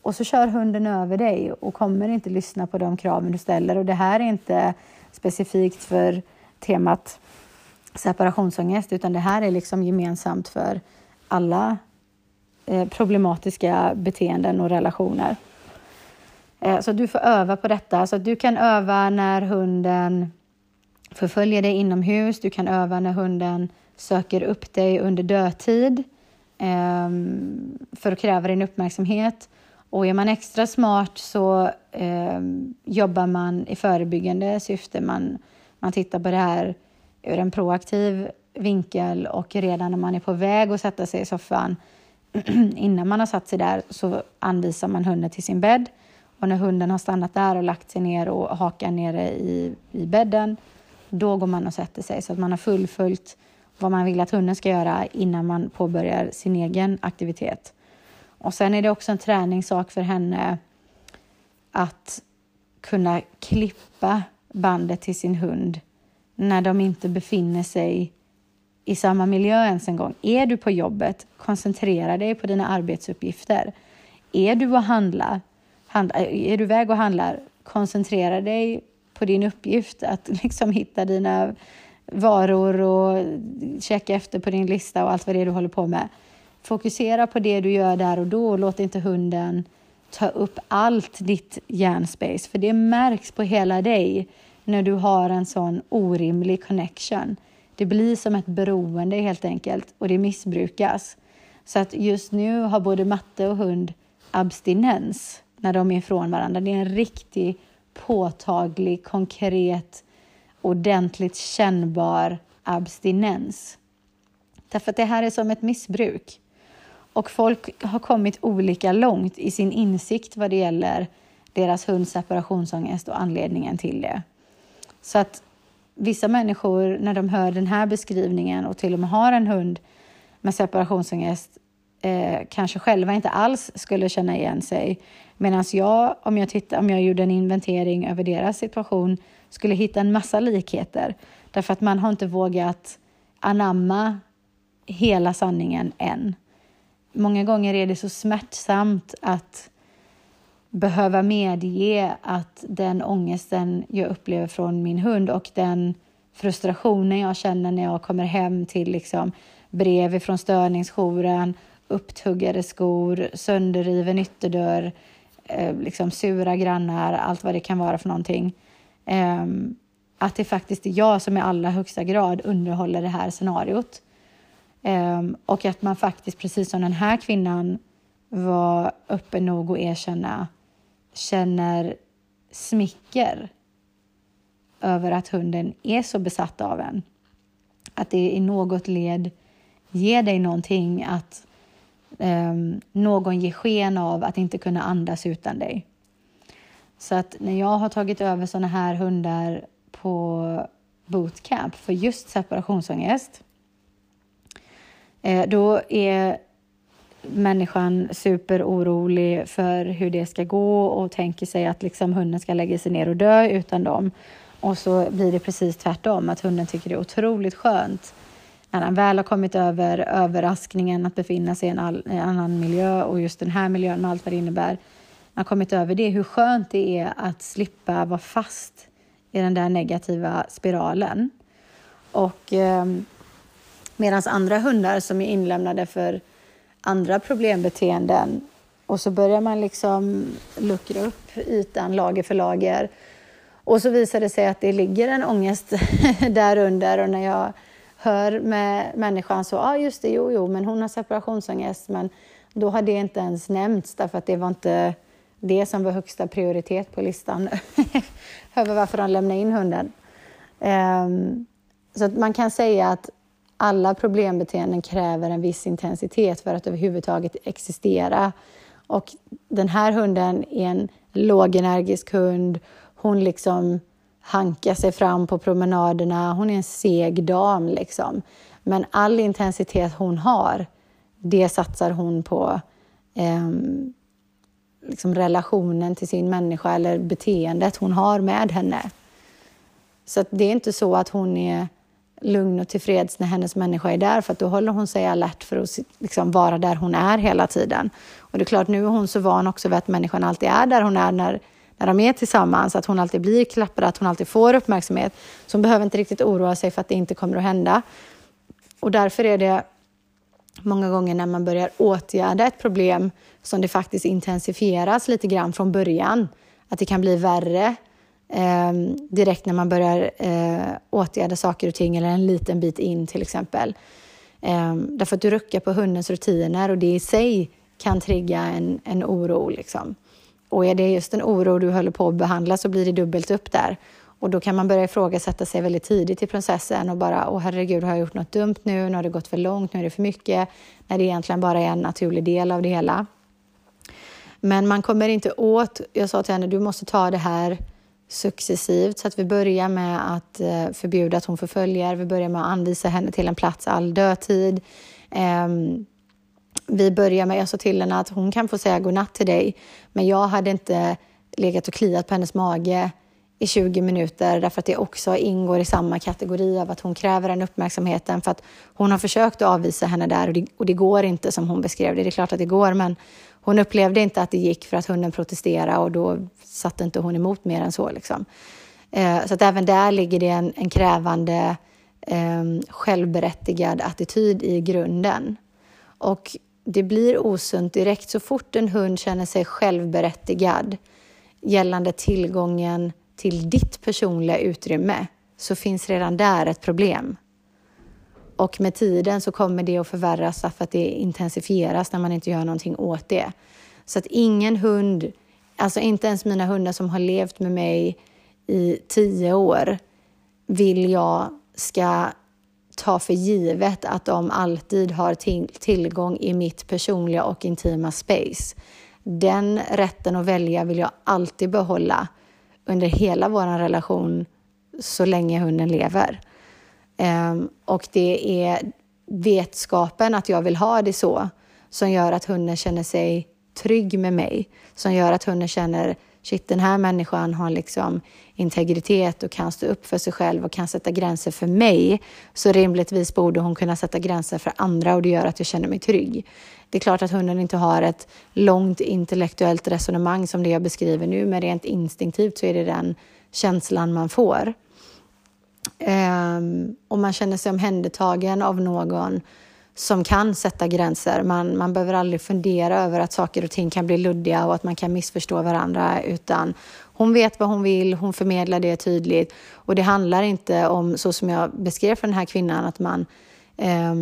Och så kör hunden över dig och kommer inte lyssna på de kraven du ställer. Och det här är inte specifikt för temat separationsångest, utan det här är liksom gemensamt för alla Eh, problematiska beteenden och relationer. Eh, så du får öva på detta. Så du kan öva när hunden förföljer dig inomhus. Du kan öva när hunden söker upp dig under dödtid ehm, för att kräva din uppmärksamhet. Och är man extra smart så eh, jobbar man i förebyggande syfte. Man, man tittar på det här ur en proaktiv vinkel och redan när man är på väg att sätta sig i soffan innan man har satt sig där så anvisar man hunden till sin bädd. Och när hunden har stannat där och lagt sig ner och hakar nere i, i bädden, då går man och sätter sig så att man har fullföljt vad man vill att hunden ska göra innan man påbörjar sin egen aktivitet. Och sen är det också en träningssak för henne att kunna klippa bandet till sin hund när de inte befinner sig i samma miljö ens en gång. Är du på jobbet, koncentrera dig på dina arbetsuppgifter. Är du och handla, handla, är du iväg och handlar, koncentrera dig på din uppgift att liksom hitta dina varor och checka efter på din lista och allt vad det är du håller på med fokusera på det du gör där och då och låt inte hunden ta upp allt ditt hjärnspace, för det märks på hela dig när du har en sån orimlig connection. Det blir som ett beroende helt enkelt och det missbrukas. Så att just nu har både matte och hund abstinens när de är ifrån varandra. Det är en riktig påtaglig, konkret, ordentligt kännbar abstinens. Därför att det här är som ett missbruk. Och folk har kommit olika långt i sin insikt vad det gäller deras hunds separationsångest och anledningen till det. Så att vissa människor, när de hör den här beskrivningen och till och med har en hund med separationsångest, eh, kanske själva inte alls skulle känna igen sig. Medan jag, om jag, tittar, om jag gjorde en inventering över deras situation, skulle hitta en massa likheter. Därför att man har inte vågat anamma hela sanningen än. Många gånger är det så smärtsamt att behöva medge att den ångesten jag upplever från min hund och den frustrationen jag känner när jag kommer hem till liksom brev från störningsjouren, upptuggade skor, sönderriven ytterdörr, eh, liksom sura grannar, allt vad det kan vara för någonting. Eh, att det faktiskt är jag som i allra högsta grad underhåller det här scenariot. Um, och att man faktiskt, precis som den här kvinnan var öppen nog att erkänna, känner smicker över att hunden är så besatt av en. Att det i något led ger dig någonting att um, någon ger sken av att inte kunna andas utan dig. Så att när jag har tagit över såna här hundar på bootcamp för just separationsångest, Eh, då är människan superorolig för hur det ska gå och tänker sig att liksom hunden ska lägga sig ner och dö utan dem. Och så blir det precis tvärtom, att hunden tycker det är otroligt skönt när han väl har kommit över överraskningen att befinna sig i en, all, en annan miljö och just den här miljön med allt vad det innebär. När har kommit över det, hur skönt det är att slippa vara fast i den där negativa spiralen. Och eh, medan andra hundar som är inlämnade för andra problembeteenden och så börjar man liksom luckra upp ytan lager för lager. Och så visar det sig att det ligger en ångest där under och när jag hör med människan så, ja ah, just det, jo, jo, men hon har separationsångest, men då har det inte ens nämnts därför att det var inte det som var högsta prioritet på listan över varför de lämnade in hunden. Um, så att man kan säga att alla problembeteenden kräver en viss intensitet för att överhuvudtaget existera. Och den här hunden är en lågenergisk hund. Hon liksom hankar sig fram på promenaderna. Hon är en seg dam liksom. Men all intensitet hon har, det satsar hon på eh, liksom relationen till sin människa eller beteendet hon har med henne. Så det är inte så att hon är lugn och tillfreds när hennes människa är där, för då håller hon sig alert för att liksom vara där hon är hela tiden. Och det är klart, nu är hon så van också vid att människan alltid är där hon är när, när de är tillsammans, att hon alltid blir klappad, att hon alltid får uppmärksamhet. Så hon behöver inte riktigt oroa sig för att det inte kommer att hända. Och därför är det många gånger när man börjar åtgärda ett problem som det faktiskt intensifieras lite grann från början, att det kan bli värre eh, direkt när man börjar eh, åtgärda saker och ting eller en liten bit in till exempel. Eh, därför att du ruckar på hundens rutiner och det i sig kan trigga en, en oro. Liksom. Och är det just en oro du håller på att behandla så blir det dubbelt upp där. Och då kan man börja ifrågasätta sig väldigt tidigt i processen och bara, åh herregud, har jag gjort något dumt nu? Nu har det gått för långt, nu är det för mycket. När det egentligen bara är en naturlig del av det hela. Men man kommer inte åt, jag sa till henne, du måste ta det här successivt. Så att vi börjar med att eh, förbjuda att hon förföljer. Vi börjar med att anvisa henne till en plats all dödtid. Ehm, vi börjar med, jag sa till henne att hon kan få säga godnatt till dig, men jag hade inte legat och kliat på hennes mage i 20 minuter därför att det också ingår i samma kategori av att hon kräver den uppmärksamheten för att hon har försökt att avvisa henne där och det, och det går inte som hon beskrev det. Det är klart att det går, men hon upplevde inte att det gick för att hunden protesterade och då satte inte hon emot mer än så. Liksom. Eh, så att även där ligger det en, en krävande, eh, självberättigad attityd i grunden. Och det blir osunt direkt så fort en hund känner sig självberättigad gällande tillgången till ditt personliga utrymme så finns redan där ett problem. Och med tiden så kommer det att förvärras för att det intensifieras när man inte gör någonting åt det. Så att ingen hund, alltså inte ens mina hundar som har levt med mig i tio år, vill jag ska ta för givet att de alltid har till, tillgång i mitt personliga och intima space. Den rätten att välja vill jag alltid behålla under hela vår relation så länge hunden lever. Ehm, och det är vetskapen att jag vill ha det så som gör att hunden känner sig trygg med mig, som gör att hunden känner shit, den här människan har liksom integritet och kan stå upp för sig själv och kan sätta gränser för mig, så rimligtvis borde hon kunna sätta gränser för andra och det gör att jag känner mig trygg. Det är klart att hunden inte har ett långt intellektuellt resonemang som det jag beskriver nu, men rent instinktivt så är det den känslan man får. Um, och man känner sig omhändertagen av någon som kan sätta gränser. Man, man behöver aldrig fundera över att saker och ting kan bli luddiga och att man kan missförstå varandra, utan hon vet vad hon vill, hon förmedlar det tydligt. Och det handlar inte om, så som jag beskrev för den här kvinnan, att man eh,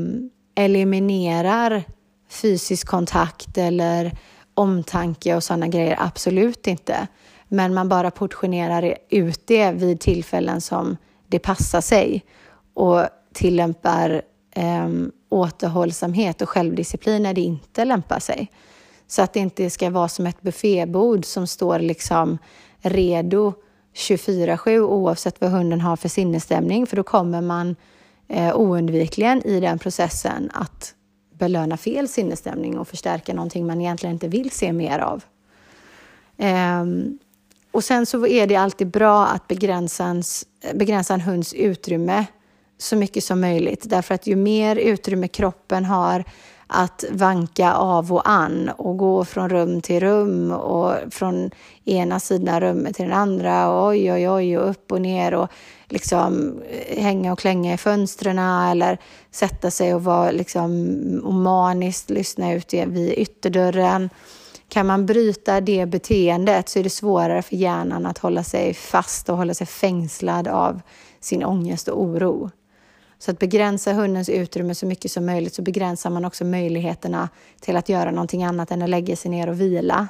eliminerar fysisk kontakt eller omtanke och sådana grejer. Absolut inte. Men man bara portionerar ut det vid tillfällen som det passar sig och tillämpar eh, återhållsamhet och självdisciplin när det inte lämpar sig. Så att det inte ska vara som ett buffébord som står liksom redo 24-7 oavsett vad hunden har för sinnesstämning, för då kommer man eh, oundvikligen i den processen att belöna fel sinnesstämning och förstärka någonting man egentligen inte vill se mer av. Um, och sen så är det alltid bra att begränsa, begränsa en hunds utrymme så mycket som möjligt. Därför att ju mer utrymme kroppen har att vanka av och an och gå från rum till rum och från ena sidan rummet till den andra och oj, oj, oj och upp och ner och liksom eh, hänga och klänga i fönstren eller sätta sig och vara liksom och maniskt lyssna ut vid ytterdörren. Kan man bryta det beteendet så är det svårare för hjärnan att hålla sig fast och hålla sig fängslad av sin ångest och oro. Så att begränsa hundens utrymme så mycket som möjligt så begränsar man också möjligheterna till att göra någonting annat än att lägga sig ner och vila.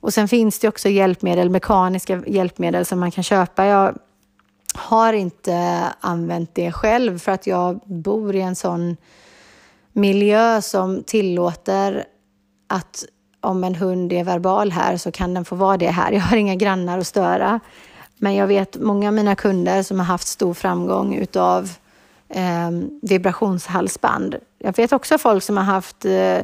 Och sen finns det också hjälpmedel, mekaniska hjälpmedel som man kan köpa. Jag har inte använt det själv för att jag bor i en sån miljö som tillåter att om en hund är verbal här så kan den få vara det här. Jag har inga grannar att störa. Men jag vet många av mina kunder som har haft stor framgång utav eh, vibrationshalsband. Jag vet också folk som har haft eh,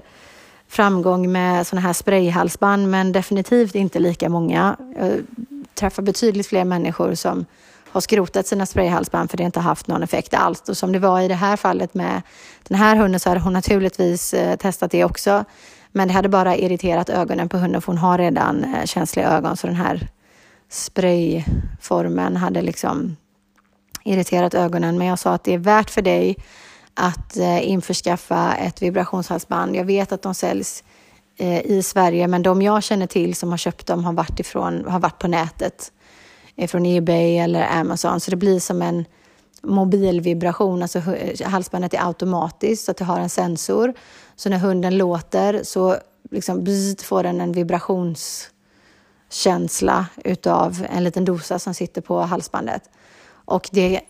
framgång med sådana här sprayhalsband, men definitivt inte lika många. Jag träffar betydligt fler människor som har skrotat sina sprayhalsband för det inte haft någon effekt alls. Och som det var i det här fallet med den här hunden så hade hon naturligtvis eh, testat det också. Men det hade bara irriterat ögonen på hunden för hon har redan eh, känsliga ögon så den här sprayformen hade liksom irriterat ögonen. Men jag sa att det är värt för dig att eh, införskaffa ett vibrationshalsband. Jag vet att de säljs eh, i Sverige, men de jag känner till som har köpt dem har varit, ifrån, har varit på nätet. Från Ebay eller Amazon. Så det blir som en mobilvibration. Alltså halsbandet är automatiskt så att det har en sensor. Så när hunden låter så liksom bzz, får den en vibrationskänsla utav en liten dosa som sitter på halsbandet. Och det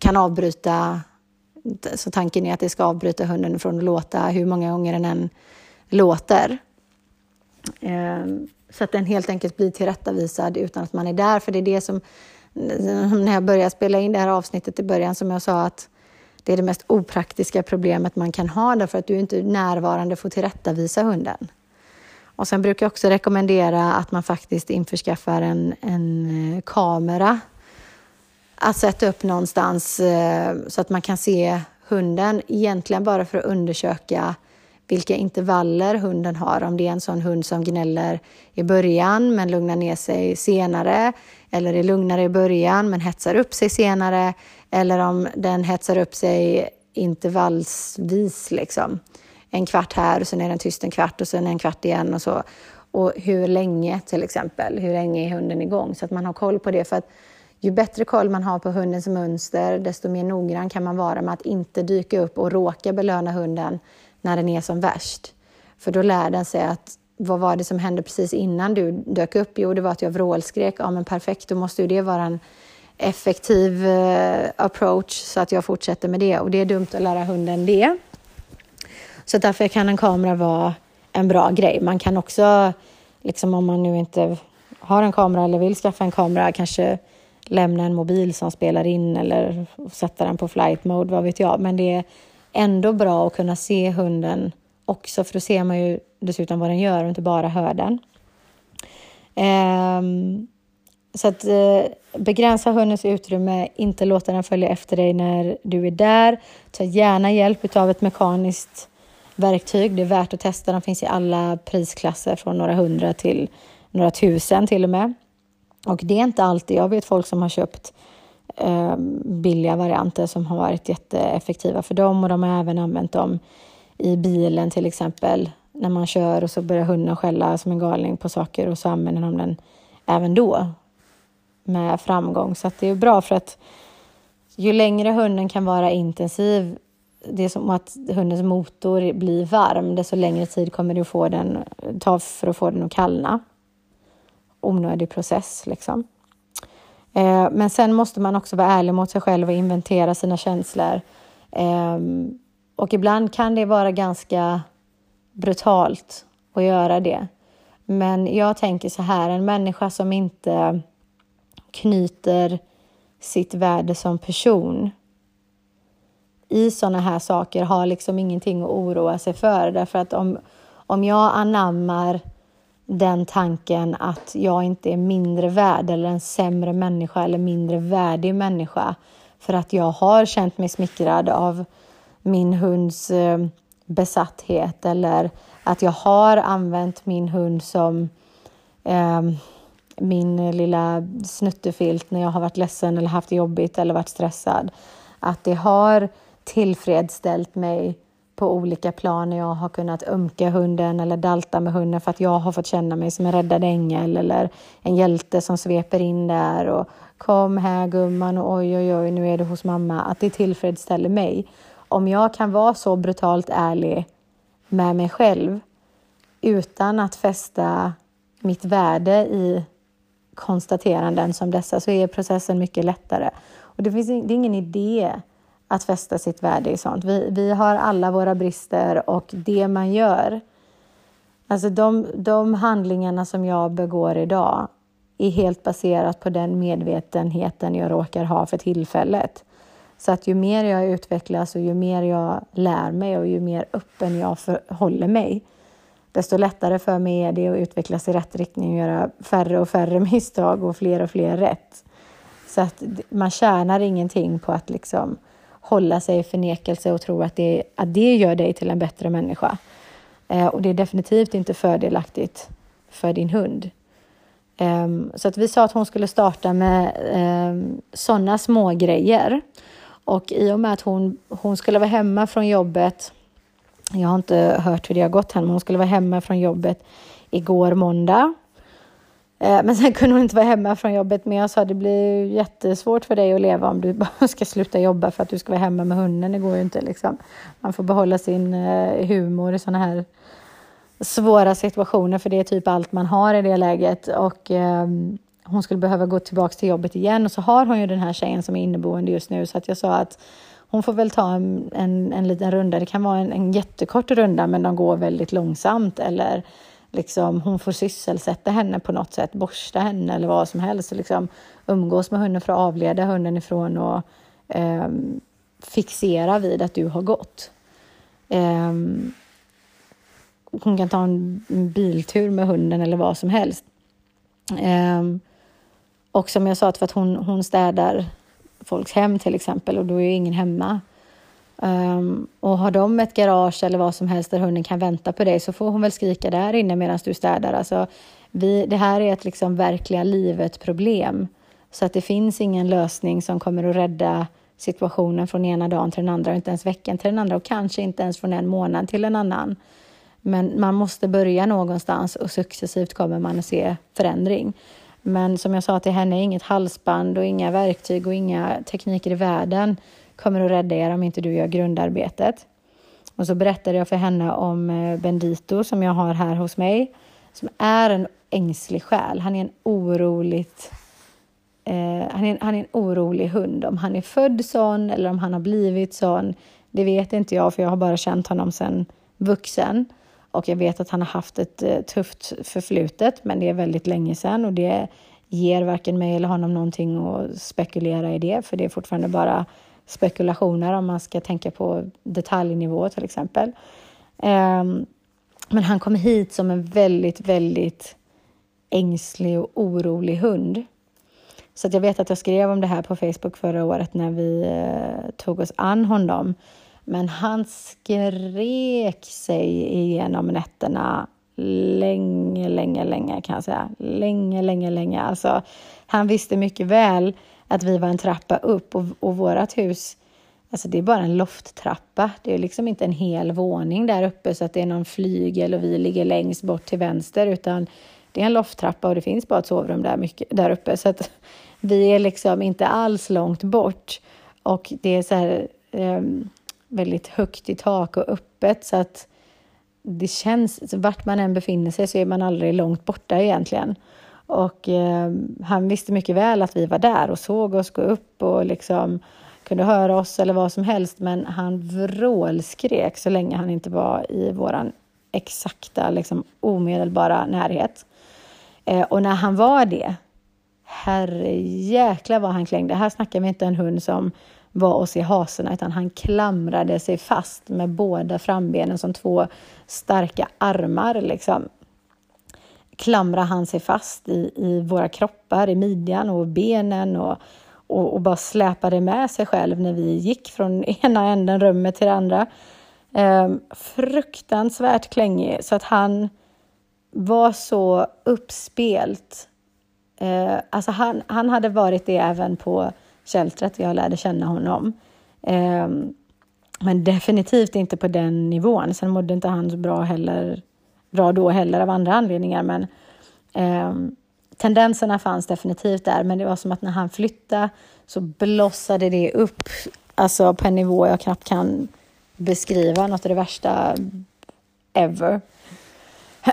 kan avbryta, så tanken är att det ska avbryta hunden från att låta hur många gånger den än låter. Ehm, så att den helt enkelt blir tillrättavisad utan att man är där. För det är det som, när jag började spela in det här avsnittet i början, som jag sa att det är det mest opraktiska problemet man kan ha därför att du inte är närvarande får tillrättavisa hunden. Och sen brukar jag också rekommendera att man faktiskt införskaffar en, en eh, kamera att sätta upp någonstans eh, så att man kan se hunden, egentligen bara för att undersöka vilka intervaller hunden har. Om det är en sån hund som gnäller i början men lugnar ner sig senare eller är lugnare i början men hetsar upp sig senare eller om den hetsar upp sig intervallsvis. Liksom. en kvart här och sen är den tyst en kvart och sen en kvart igen och så. Och hur länge till exempel, hur länge är hunden igång? Så att man har koll på det. För att ju bättre koll man har på hundens mönster, desto mer noggrann kan man vara med att inte dyka upp och råka belöna hunden när den är som värst. För då lär den sig att vad var det som hände precis innan du dök upp? Jo, det var att jag vrålskrek. Ja, men perfekt, då måste ju det vara en effektiv eh, approach så att jag fortsätter med det. Och det är dumt att lära hunden det. Så därför kan en kamera vara en bra grej. Man kan också, liksom om man nu inte har en kamera eller vill skaffa en kamera, kanske lämna en mobil som spelar in eller sätta den på flight mode, vad vet jag. Men det är ändå bra att kunna se hunden också, för då ser man ju dessutom vad den gör och inte bara hör den. Um, så att eh, begränsa hundens utrymme, inte låta den följa efter dig när du är där. Ta gärna hjälp av ett mekaniskt verktyg. Det är värt att testa. De finns i alla prisklasser från några hundra till några tusen till och med. Och det är inte alltid. Jag vet folk som har köpt eh, billiga varianter som har varit jätteeffektiva för dem och de har även använt dem i bilen till exempel när man kör och så börjar hunden skälla som en galning på saker och så använder de den även då med framgång. Så det är bra för att ju längre hunden kan vara intensiv, det är som att hundens motor blir varm, desto längre tid kommer det att få den, ta för att få den att kallna. Onödig process liksom. Eh, men sen måste man också vara ärlig mot sig själv och inventera sina känslor. Eh, och ibland kan det vara ganska brutalt att göra det. Men jag tänker så här, en människa som inte knyter sitt värde som person i sådana här saker har liksom ingenting att oroa sig för. Därför att om, om jag anammar den tanken att jag inte är mindre värd eller en sämre människa eller mindre värdig människa för att jag har känt mig smickrad av min hunds eh, besatthet eller att jag har använt min hund som eh, min eh, lilla snuttefilt när jag har varit ledsen eller haft jobbigt eller varit stressad. Att det har tillfredsställt mig på olika plan när jag har kunnat ömka hunden eller dalta med hunden för att jag har fått känna mig som en räddad ängel eller en hjälte som sveper in där och kom här gumman och oj oj oj nu är du hos mamma. Att det tillfredsställer mig. Om jag kan vara så brutalt ärlig med mig själv utan att fästa mitt värde i konstateranden som dessa så är processen mycket lättare. Och det, finns, det är ingen idé att fästa sitt värde i sånt. Vi, vi har alla våra brister och det man gör, alltså de, de handlingarna som jag begår idag är helt baserat på den medvetenheten jag råkar ha för tillfället. Så att ju mer jag utvecklas och ju mer jag lär mig och ju mer öppen jag håller mig, desto lättare för mig är det att utvecklas i rätt riktning och göra färre och färre misstag och fler och fler rätt. Så att man tjänar ingenting på att liksom hålla sig i förnekelse och tro att det, att det gör dig till en bättre människa. Eh, och det är definitivt inte fördelaktigt för din hund. Eh, så att vi sa att hon skulle starta med eh, sådana små grejer. Och i och med att hon, hon skulle vara hemma från jobbet jag har inte hört hur det har gått henne, men hon skulle vara hemma från jobbet igår måndag. Eh, men sen kunde hon inte vara hemma från jobbet, men jag sa det blir jättesvårt för dig att leva om du bara ska sluta jobba för att du ska vara hemma med hunden. Det går ju inte liksom. Man får behålla sin eh, humor i sådana här svåra situationer, för det är typ allt man har i det läget. Och eh, hon skulle behöva gå tillbaka till jobbet igen och så har hon ju den här tjejen som är inneboende just nu, så att jag sa att hon får väl ta en, en, en liten runda. Det kan vara en, en jättekort runda, men de går väldigt långsamt. Eller liksom, hon får sysselsätta henne på något sätt, borsta henne eller vad som helst. Liksom, umgås med hunden för att avleda hunden ifrån och eh, fixera vid att du har gått. Eh, hon kan ta en biltur med hunden eller vad som helst. Eh, och som jag sa, för att hon, hon städar folks hem till exempel och då är ju ingen hemma. Um, och har de ett garage eller vad som helst där hunden kan vänta på dig så får hon väl skrika där inne medan du städar. Alltså, vi, det här är ett liksom verkliga livet problem. Så att det finns ingen lösning som kommer att rädda situationen från ena dagen till den andra, och inte ens veckan till den andra och kanske inte ens från en månad till en annan. Men man måste börja någonstans och successivt kommer man att se förändring. Men som jag sa till henne, inget halsband och inga verktyg och inga tekniker i världen kommer att rädda er om inte du gör grundarbetet. Och så berättade jag för henne om eh, Bendito som jag har här hos mig, som är en ängslig själ. Han är en oroligt eh, han, är, han är en orolig hund. Om han är född sån eller om han har blivit sån, det vet inte jag för jag har bara känt honom sedan vuxen. Och jag vet att han har haft ett eh, tufft förflutet, men det är väldigt länge sedan och det ger varken mig eller honom någonting att spekulera i det, för det är fortfarande bara spekulationer om man ska tänka på detaljnivå till exempel. Ehm, men han kom hit som en väldigt, väldigt ängslig och orolig hund. Så jag vet att jag skrev om det här på Facebook förra året när vi eh, tog oss an honom. Men han skrek sig igenom nätterna länge, länge, länge kan jag säga. Länge, länge, länge. Alltså, han visste mycket väl att vi var en trappa upp och, och vårt hus, alltså det är bara en lofttrappa. Det är liksom inte en hel våning där uppe så att det är någon flygel och vi ligger längst bort till vänster, utan det är en lofttrappa och det finns bara ett sovrum där, mycket, där uppe. Så att vi är liksom inte alls långt bort och det är så här um, väldigt högt i tak och öppet så att det känns, vart man än befinner sig så är man aldrig långt borta egentligen. Och eh, han visste mycket väl att vi var där och såg oss gå upp och liksom kunde höra oss eller vad som helst, men han vrålskrek så länge han inte var i våran exakta, liksom omedelbara närhet. Eh, och när han var det, herre jäkla vad han klängde. Här snackar vi inte en hund som var oss i hasorna, utan han klamrade sig fast med båda frambenen som två starka armar. Liksom. Klamrade han sig fast i, i våra kroppar, i midjan och benen och, och, och, bara släpade med sig själv när vi gick från ena änden rummet till det andra. Ehm, fruktansvärt klängig, så att han var så uppspelt. Ehm, alltså han, han hade varit det även på sheltret jag lärde känna honom. Eh, men definitivt inte på den nivån. Sen mådde inte han så bra, heller, bra då heller av andra anledningar. Men eh, tendenserna fanns definitivt där. Men det var som att när han flyttade så blossade det upp alltså på en nivå jag knappt kan beskriva. Något av det värsta ever.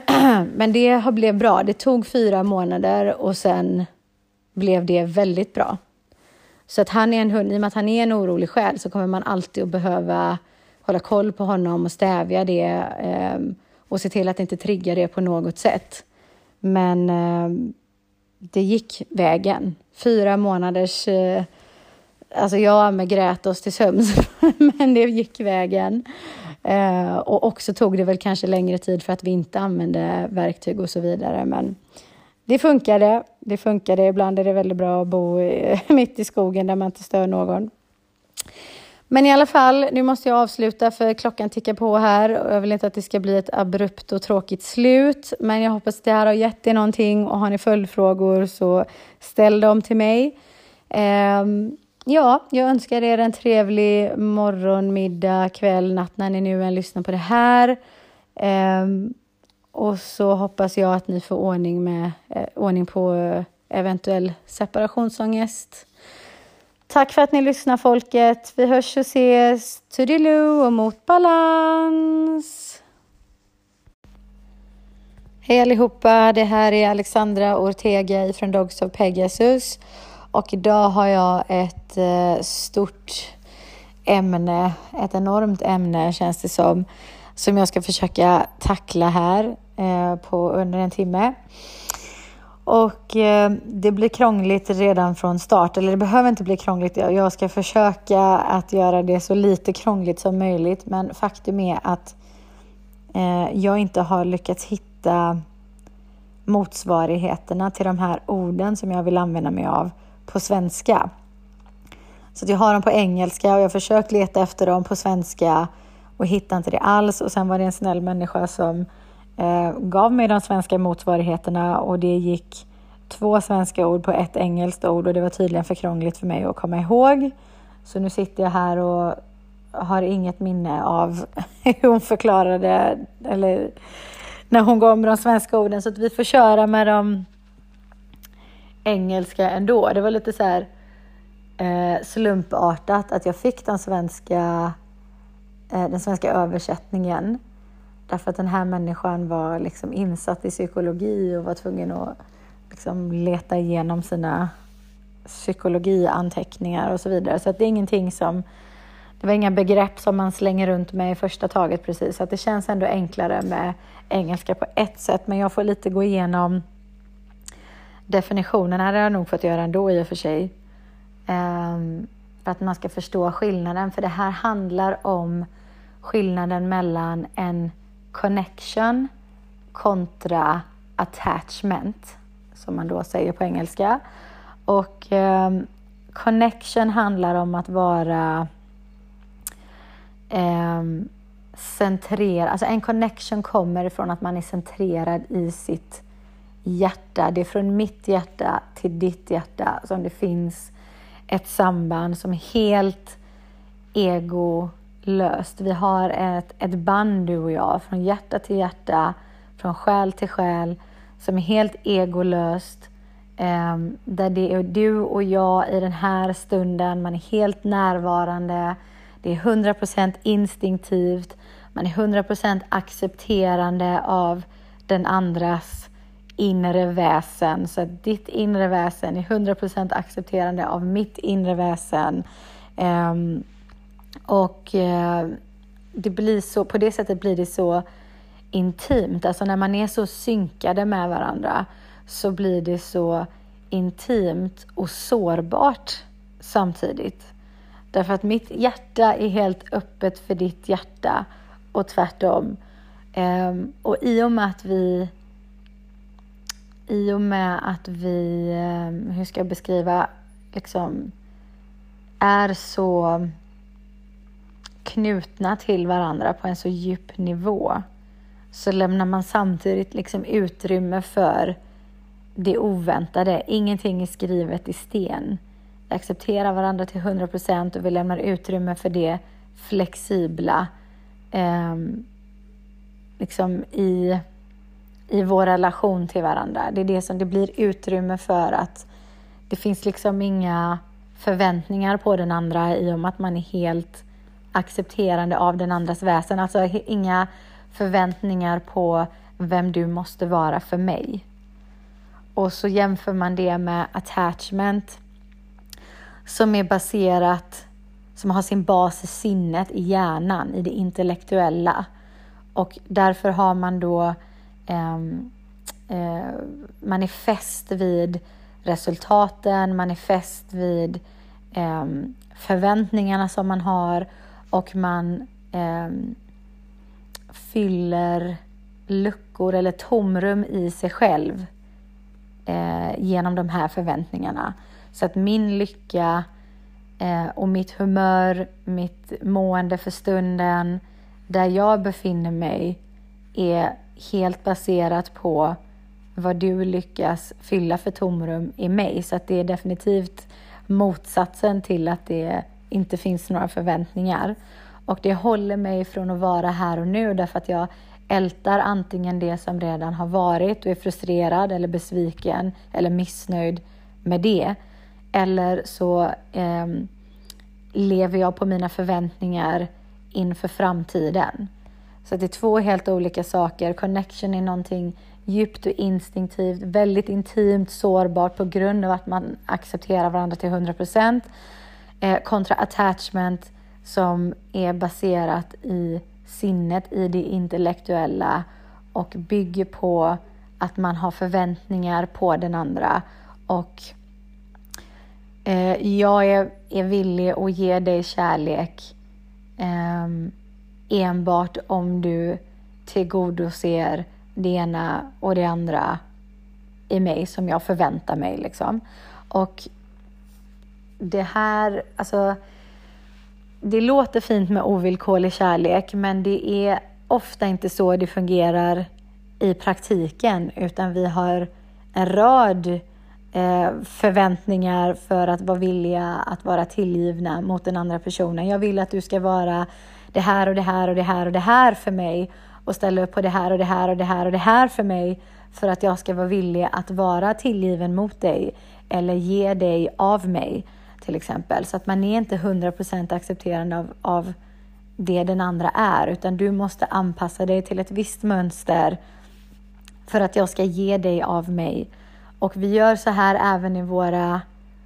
Men det blev bra. Det tog fyra månader och sen blev det väldigt bra. Så att han är en hund, i och med att han är en orolig själ så kommer man alltid att behöva hålla koll på honom och stävja det eh, och se till att inte trigga det på något sätt. Men eh, det gick vägen. Fyra månaders... Eh, alltså jag och med grät oss till sömns, men det gick vägen. Eh, och också tog det väl kanske längre tid för att vi inte använde verktyg och så vidare. Men det funkade. Det funkade. Ibland är det väldigt bra att bo mitt i skogen där man inte stör någon. Men i alla fall, nu måste jag avsluta för klockan tickar på här och jag vill inte att det ska bli ett abrupt och tråkigt slut. Men jag hoppas att det här har gett er någonting och har ni följdfrågor så ställ dem till mig. Um, ja, jag önskar er en trevlig morgon, middag, kväll, natt när ni nu än lyssnar på det här. Um, och så hoppas jag att ni får ordning, med, eh, ordning på eh, eventuell separationsångest. Tack för att ni lyssnar folket. Vi hörs och ses. Toodiloo och mot balans. Hej allihopa, det här är Alexandra Ortega från Dogs of Pegasus och idag har jag ett eh, stort ämne, ett enormt ämne känns det som, som jag ska försöka tackla här Eh, på under en timme. Och eh, det blir krångligt redan från start, eller det behöver inte bli krångligt. Jag ska försöka att göra det så lite krångligt som möjligt, men faktum är att eh, jag inte har lyckats hitta motsvarigheterna till de här orden som jag vill använda mig av på svenska. Så jag har dem på engelska och jag har försökt leta efter dem på svenska och hittade inte det alls. Och sen var det en snäll människa som eh, gav mig de svenska motsvarigheterna och det gick två svenska ord på ett engelskt ord och det var tydligen för krångligt för mig att komma ihåg. Så nu sitter jag här och har inget minne av hur hon förklarade eller när hon gav mig de svenska orden så att vi får köra med de engelska ändå. Det var lite så här eh, slumpartat att jag fick den svenska, eh, den svenska översättningen. Därför att den här människan var liksom insatt i psykologi och var tvungen att liksom leta igenom sina psykologianteckningar och så vidare. Så att det är ingenting som det var inga begrepp som man slänger runt med i första taget precis, så att det känns ändå enklare med engelska på ett sätt, men jag får lite gå igenom definitionerna, det har jag nog fått göra ändå i och för sig, um, för att man ska förstå skillnaden, för det här handlar om skillnaden mellan en connection kontra attachment, som man då säger på engelska. Och eh, connection handlar om att vara eh, centrerad, alltså en connection kommer ifrån att man är centrerad i sitt hjärta. Det är från mitt hjärta till ditt hjärta som det finns ett samband som är helt löst. Vi har ett, ett band du och jag, från hjärta till hjärta, från själ till själ, som är helt egolöst. Eh, där det är du och jag i den här stunden, man är helt närvarande. Det är 100% instinktivt. Man är 100% accepterande av den andras inre väsen. Så att ditt inre väsen är 100% accepterande av mitt inre väsen. Um, och eh, det blir så, på det sättet blir det så intimt. Alltså när man är så synkade med varandra så blir det så intimt och sårbart samtidigt. Därför att mitt hjärta är helt öppet för ditt hjärta och tvärtom. Um, och i och med att vi i och med att vi, um, hur ska jag beskriva, liksom är så knutna till varandra på en så djup nivå så lämnar man samtidigt liksom utrymme för det oväntade. Ingenting är skrivet i sten Vi accepterar varandra till 100 procent och vi lämnar utrymme för det flexibla eh, liksom i, i vår relation till varandra. Det är det som det blir utrymme för att det finns liksom inga förväntningar på den andra i och med att man är helt accepterande av den andras väsen. Alltså inga förväntningar på vem du måste vara för mig. Och så jämför man det med attachment som är baserat, som har sin bas i sinnet, i hjärnan, i det intellektuella. Och därför har man då ehm, eh, eh, man är fäst vid resultaten, man är fäst vid eh, förväntningarna som man har och man eh, fyller luckor eller tomrum i sig själv eh, genom de här förväntningarna. Så att min lycka eh, och mitt humör, mitt mående för stunden, där jag befinner mig är helt baserat på vad du lyckas fylla för tomrum i mig. Så att det är definitivt motsatsen till att det inte finns några förväntningar. Och det håller mig från att vara här och nu därför att jag ältar antingen det som redan har varit och är frustrerad eller besviken eller missnöjd med det. Eller så eh, lever jag på mina förväntningar inför framtiden. Så det är två helt olika saker. Connection är någonting djupt och instinktivt, väldigt intimt, sårbart på grund av att man accepterar varandra till 100 procent. Eh, kontra attachment som är baserat i sinnet, i det intellektuella och bygger på att man har förväntningar på den andra och Eh, jag är, är villig att ge dig kärlek eh, enbart om du tillgodoser det ena och det andra i mig som jag förväntar mig. Liksom. Och det här, alltså, det låter fint med ovillkorlig kärlek, men det är ofta inte så det fungerar i praktiken, utan vi har en rad eh, förväntningar för att vara villiga att vara tillgivna mot den andra personen. Jag vill att du ska vara det här och det här och det här och det här för mig och ställa upp på det här och det här och det här och det här för mig för att jag ska vara villig att vara tillgiven mot dig eller ge dig av mig till exempel. Så att man är inte 100% accepterande av, av det den andra är, utan du måste anpassa dig till ett visst mönster för att jag ska ge dig av mig. Och vi gör så här även i våra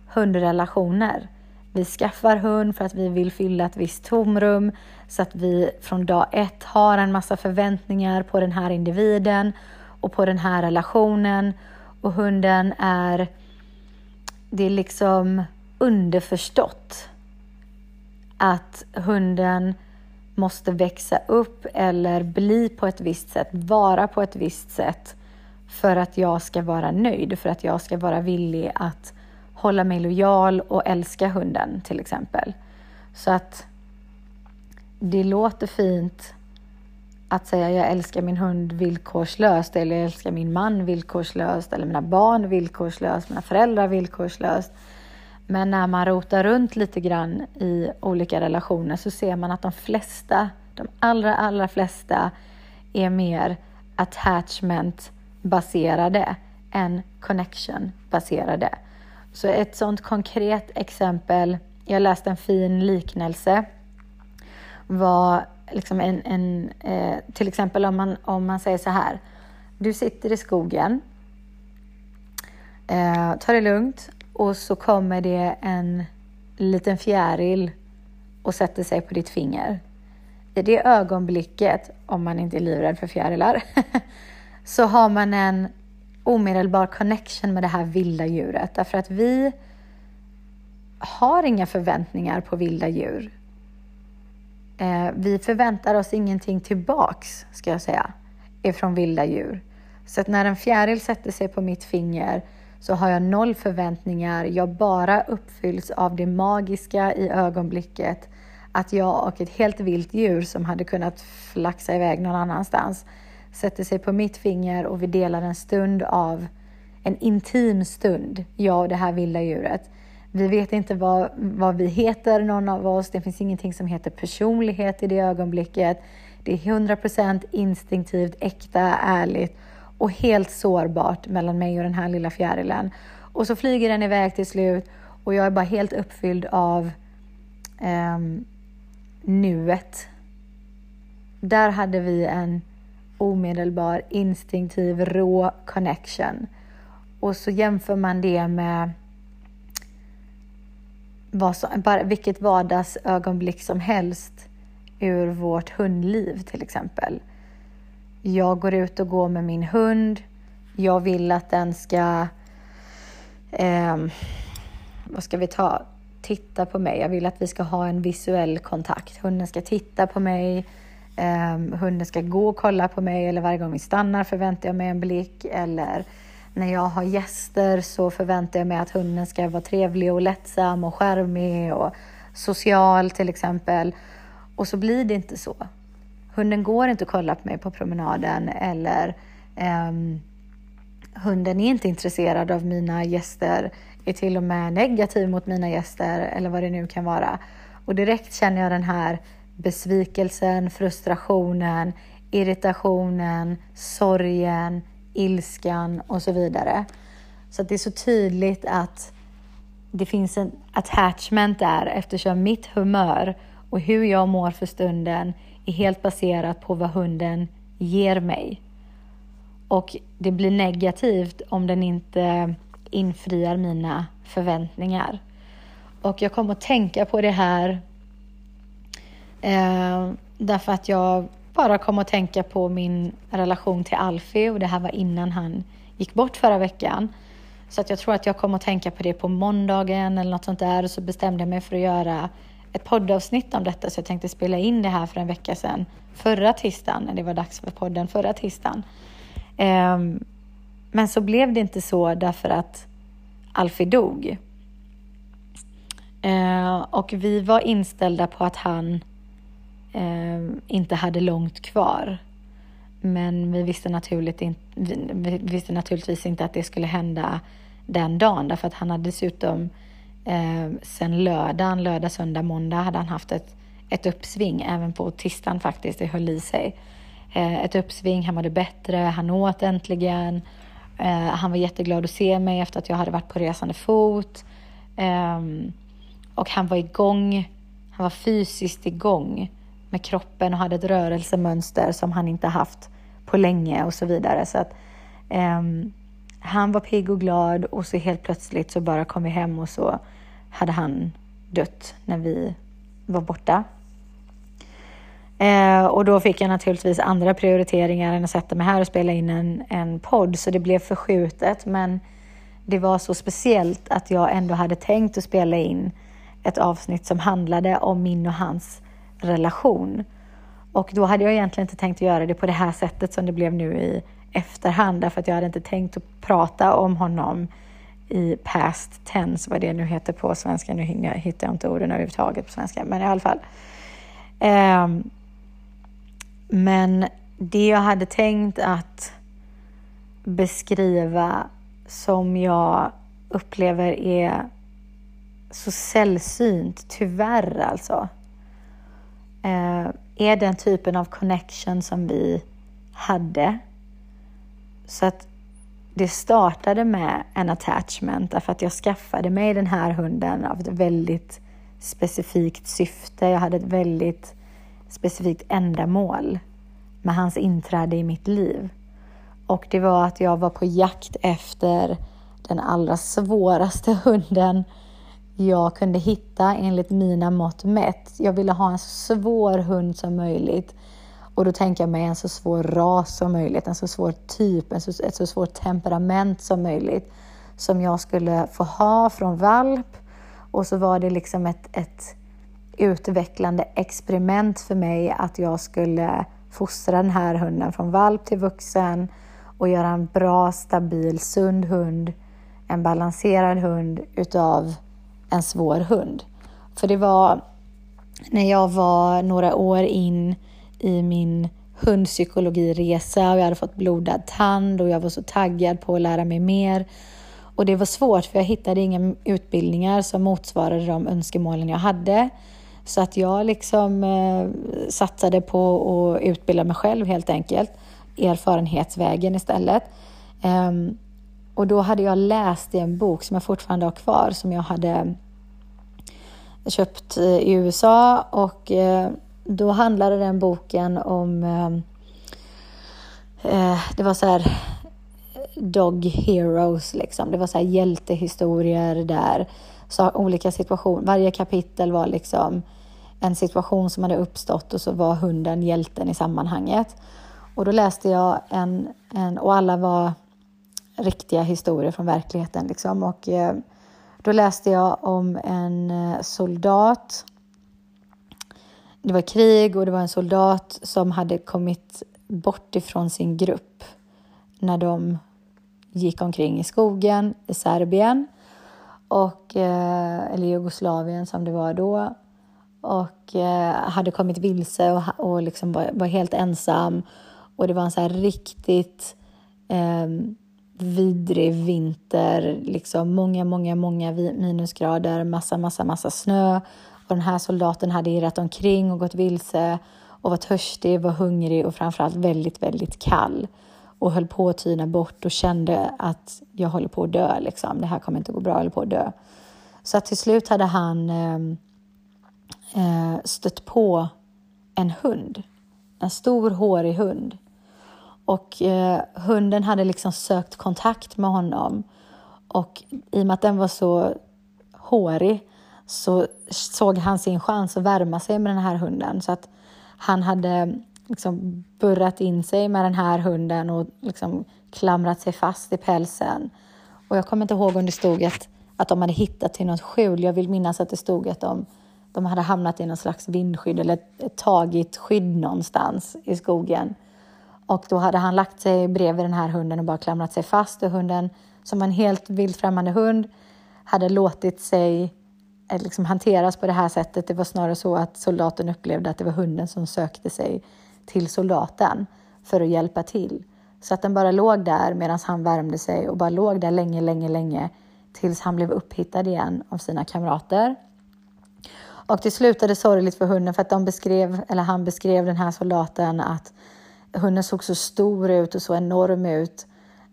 hundrelationer. Vi skaffar hund för att vi vill fylla ett visst tomrum så att vi från dag ett har en massa förväntningar på den här individen och på den här relationen. Och hunden är, det är liksom underförstått att hunden måste växa upp eller bli på ett visst sätt, vara på ett visst sätt för att jag ska vara nöjd, för att jag ska vara villig att hålla mig lojal och älska hunden till exempel. Så att det låter fint att säga jag älskar min hund villkorslöst eller jag älskar min man villkorslöst eller mina barn villkorslöst, mina föräldrar villkorslöst. Men när man rotar runt lite grann i olika relationer så ser man att de flesta, de allra, allra flesta är mer attachment baserade än connection baserade. Så ett sådant konkret exempel, jag läste en fin liknelse, var liksom en, en eh, till exempel om man, om man säger så här, du sitter i skogen, eh, tar det lugnt och så kommer det en liten fjäril och sätter sig på ditt finger. I det ögonblicket, om man inte är livrädd för fjärilar, så har man en omedelbar connection med det här vilda djuret. Därför att vi har inga förväntningar på vilda djur. Eh, vi förväntar oss ingenting tillbaks, ska jag säga, ifrån vilda djur. Så att när en fjäril sätter sig på mitt finger så har jag noll förväntningar. Jag bara uppfylls av det magiska i ögonblicket att jag och ett helt vilt djur som hade kunnat flaxa iväg någon annanstans sätter sig på mitt finger och vi delar en stund av en intim stund, jag och det här vilda djuret. Vi vet inte vad, vad vi heter, någon av oss. Det finns ingenting som heter personlighet i det ögonblicket. Det är 100% instinktivt, äkta, ärligt och helt sårbart mellan mig och den här lilla fjärilen. Och så flyger den iväg till slut och jag är bara helt uppfylld av eh, nuet. Där hade vi en omedelbar, instinktiv, rå connection. Och så jämför man det med vad som, bara vilket vardagsögonblick som helst ur vårt hundliv till exempel. Jag går ut och går med min hund. Jag vill att den ska, eh, vad ska vi ta, titta på mig. Jag vill att vi ska ha en visuell kontakt. Hunden ska titta på mig. Eh, hunden ska gå och kolla på mig eller varje gång vi stannar förväntar jag mig en blick. Eller när jag har gäster så förväntar jag mig att hunden ska vara trevlig och lättsam och skärmig och social till exempel. Och så blir det inte så. Hunden går inte och kollar på mig på promenaden eller um, hunden är inte intresserad av mina gäster, är till och med negativ mot mina gäster eller vad det nu kan vara. Och direkt känner jag den här besvikelsen, frustrationen, irritationen, sorgen, ilskan och så vidare. Så det är så tydligt att det finns en attachment där eftersom mitt humör och hur jag mår för stunden är helt baserat på vad hunden ger mig. Och det blir negativt om den inte infriar mina förväntningar. Och jag kom att tänka på det här eh, därför att jag bara kom att tänka på min relation till Alfie och det här var innan han gick bort förra veckan. Så att jag tror att jag kom att tänka på det på måndagen eller något sånt där och så bestämde jag mig för att göra ett poddavsnitt om detta så jag tänkte spela in det här för en vecka sedan. Förra tisdagen, när det var dags för podden, förra tisdagen. Um, men så blev det inte så därför att Alfie dog. Uh, och vi var inställda på att han uh, inte hade långt kvar. Men vi visste, naturligt in, vi visste naturligtvis inte att det skulle hända den dagen därför att han hade dessutom eh, sen lördagen, lördag, söndag, måndag hade han haft ett, ett uppsving, även på tisdagen faktiskt, det höll i sig. Eh, ett uppsving, han mådde bättre, han åt äntligen. Eh, han var jätteglad att se mig efter att jag hade varit på resande fot. Eh, och han var igång, han var fysiskt igång med kroppen och hade ett rörelsemönster som han inte haft på länge och så vidare. Så att, um, han var pigg och glad och så helt plötsligt så bara kom vi hem och så hade han dött när vi var borta. Eh, och då fick jag naturligtvis andra prioriteringar än att sätta mig här och spela in en, en podd, så det blev förskjutet. Men det var så speciellt att jag ändå hade tänkt att spela in ett avsnitt som handlade om min och hans relation. Och då hade jag egentligen inte tänkt att göra det på det här sättet som det blev nu i efterhand, därför att jag hade inte tänkt att prata om honom i past tense, vad det nu heter på svenska. Nu hittar jag inte orden överhuvudtaget på svenska, men i alla fall. Um, men det jag hade tänkt att beskriva som jag upplever är så sällsynt, tyvärr alltså, eh, är den typen av connection som vi hade. Så att det startade med en attachment därför att jag skaffade mig den här hunden av ett väldigt specifikt syfte. Jag hade ett väldigt specifikt ändamål med hans inträde i mitt liv. Och det var att jag var på jakt efter den allra svåraste hunden jag kunde hitta enligt mina mått mätt. Jag ville ha en så svår hund som möjligt. Och då tänker jag mig en så svår ras som möjligt, en så svår typ, en så, ett så svårt temperament som möjligt som jag skulle få ha från valp. Och så var det liksom ett, ett utvecklande experiment för mig att jag skulle fostra den här hunden från valp till vuxen och göra en bra, stabil, sund hund, en balanserad hund utav en svår hund. För det var när jag var några år in i min hundpsykologiresa och jag hade fått blodad tand och jag var så taggad på att lära mig mer. Och det var svårt för jag hittade inga utbildningar som motsvarade de önskemålen jag hade. Så att jag liksom eh, satsade på att utbilda mig själv helt enkelt. Erfarenhetsvägen istället. Um, och då hade jag läst i en bok som jag fortfarande har kvar som jag hade köpt eh, i USA och eh, då handlade den boken om eh, eh, det var så här Dog Heroes liksom. Det var så här hjältehistorier där så olika situationer, varje kapitel var liksom en situation som hade uppstått och så var hunden hjälten i sammanhanget. Och då läste jag en, en och alla var riktiga historier från verkligheten. Liksom. Och, eh, då läste jag om en eh, soldat. Det var krig och det var en soldat som hade kommit bort ifrån sin grupp när de gick omkring i skogen i Serbien och, eh, eller Jugoslavien som det var då och eh, hade kommit vilse och, och liksom var, var helt ensam. Och det var en så här riktigt eh, vidrig vinter, liksom många, många, många minusgrader, massa, massa, massa snö. Och den här soldaten hade irrat omkring och gått vilse och var törstig, var hungrig och framförallt väldigt, väldigt kall och höll på att tyna bort och kände att jag håller på att dö. Liksom. Det här kommer inte gå bra, jag håller på att dö. Så att till slut hade han ehm, eh, stött på en hund, en stor hårig hund och eh, hunden hade liksom sökt kontakt med honom. Och i och med att den var så hårig så såg han sin chans att värma sig med den här hunden. Så att han hade liksom burrat in sig med den här hunden och liksom klamrat sig fast i pälsen. Och jag kommer inte ihåg om det stod att, att de hade hittat till något skjul. Jag vill minnas att det stod att de, de hade hamnat i någon slags vindskydd eller tagit skydd någonstans i skogen. Och då hade han lagt sig bredvid den här hunden och bara klamrat sig fast och hunden, som var en helt vildfrämmande hund, hade låtit sig Eh, liksom hanteras på det här sättet. Det var snarare så att soldaten upplevde att det var hunden som sökte sig till soldaten för att hjälpa till. Så att den bara låg där medan han värmde sig och bara låg där länge, länge, länge tills han blev upphittad igen av sina kamrater. Och det slutade sorgligt för hunden för att de beskrev, eller han beskrev den här soldaten att hunden såg så stor ut och så enorm ut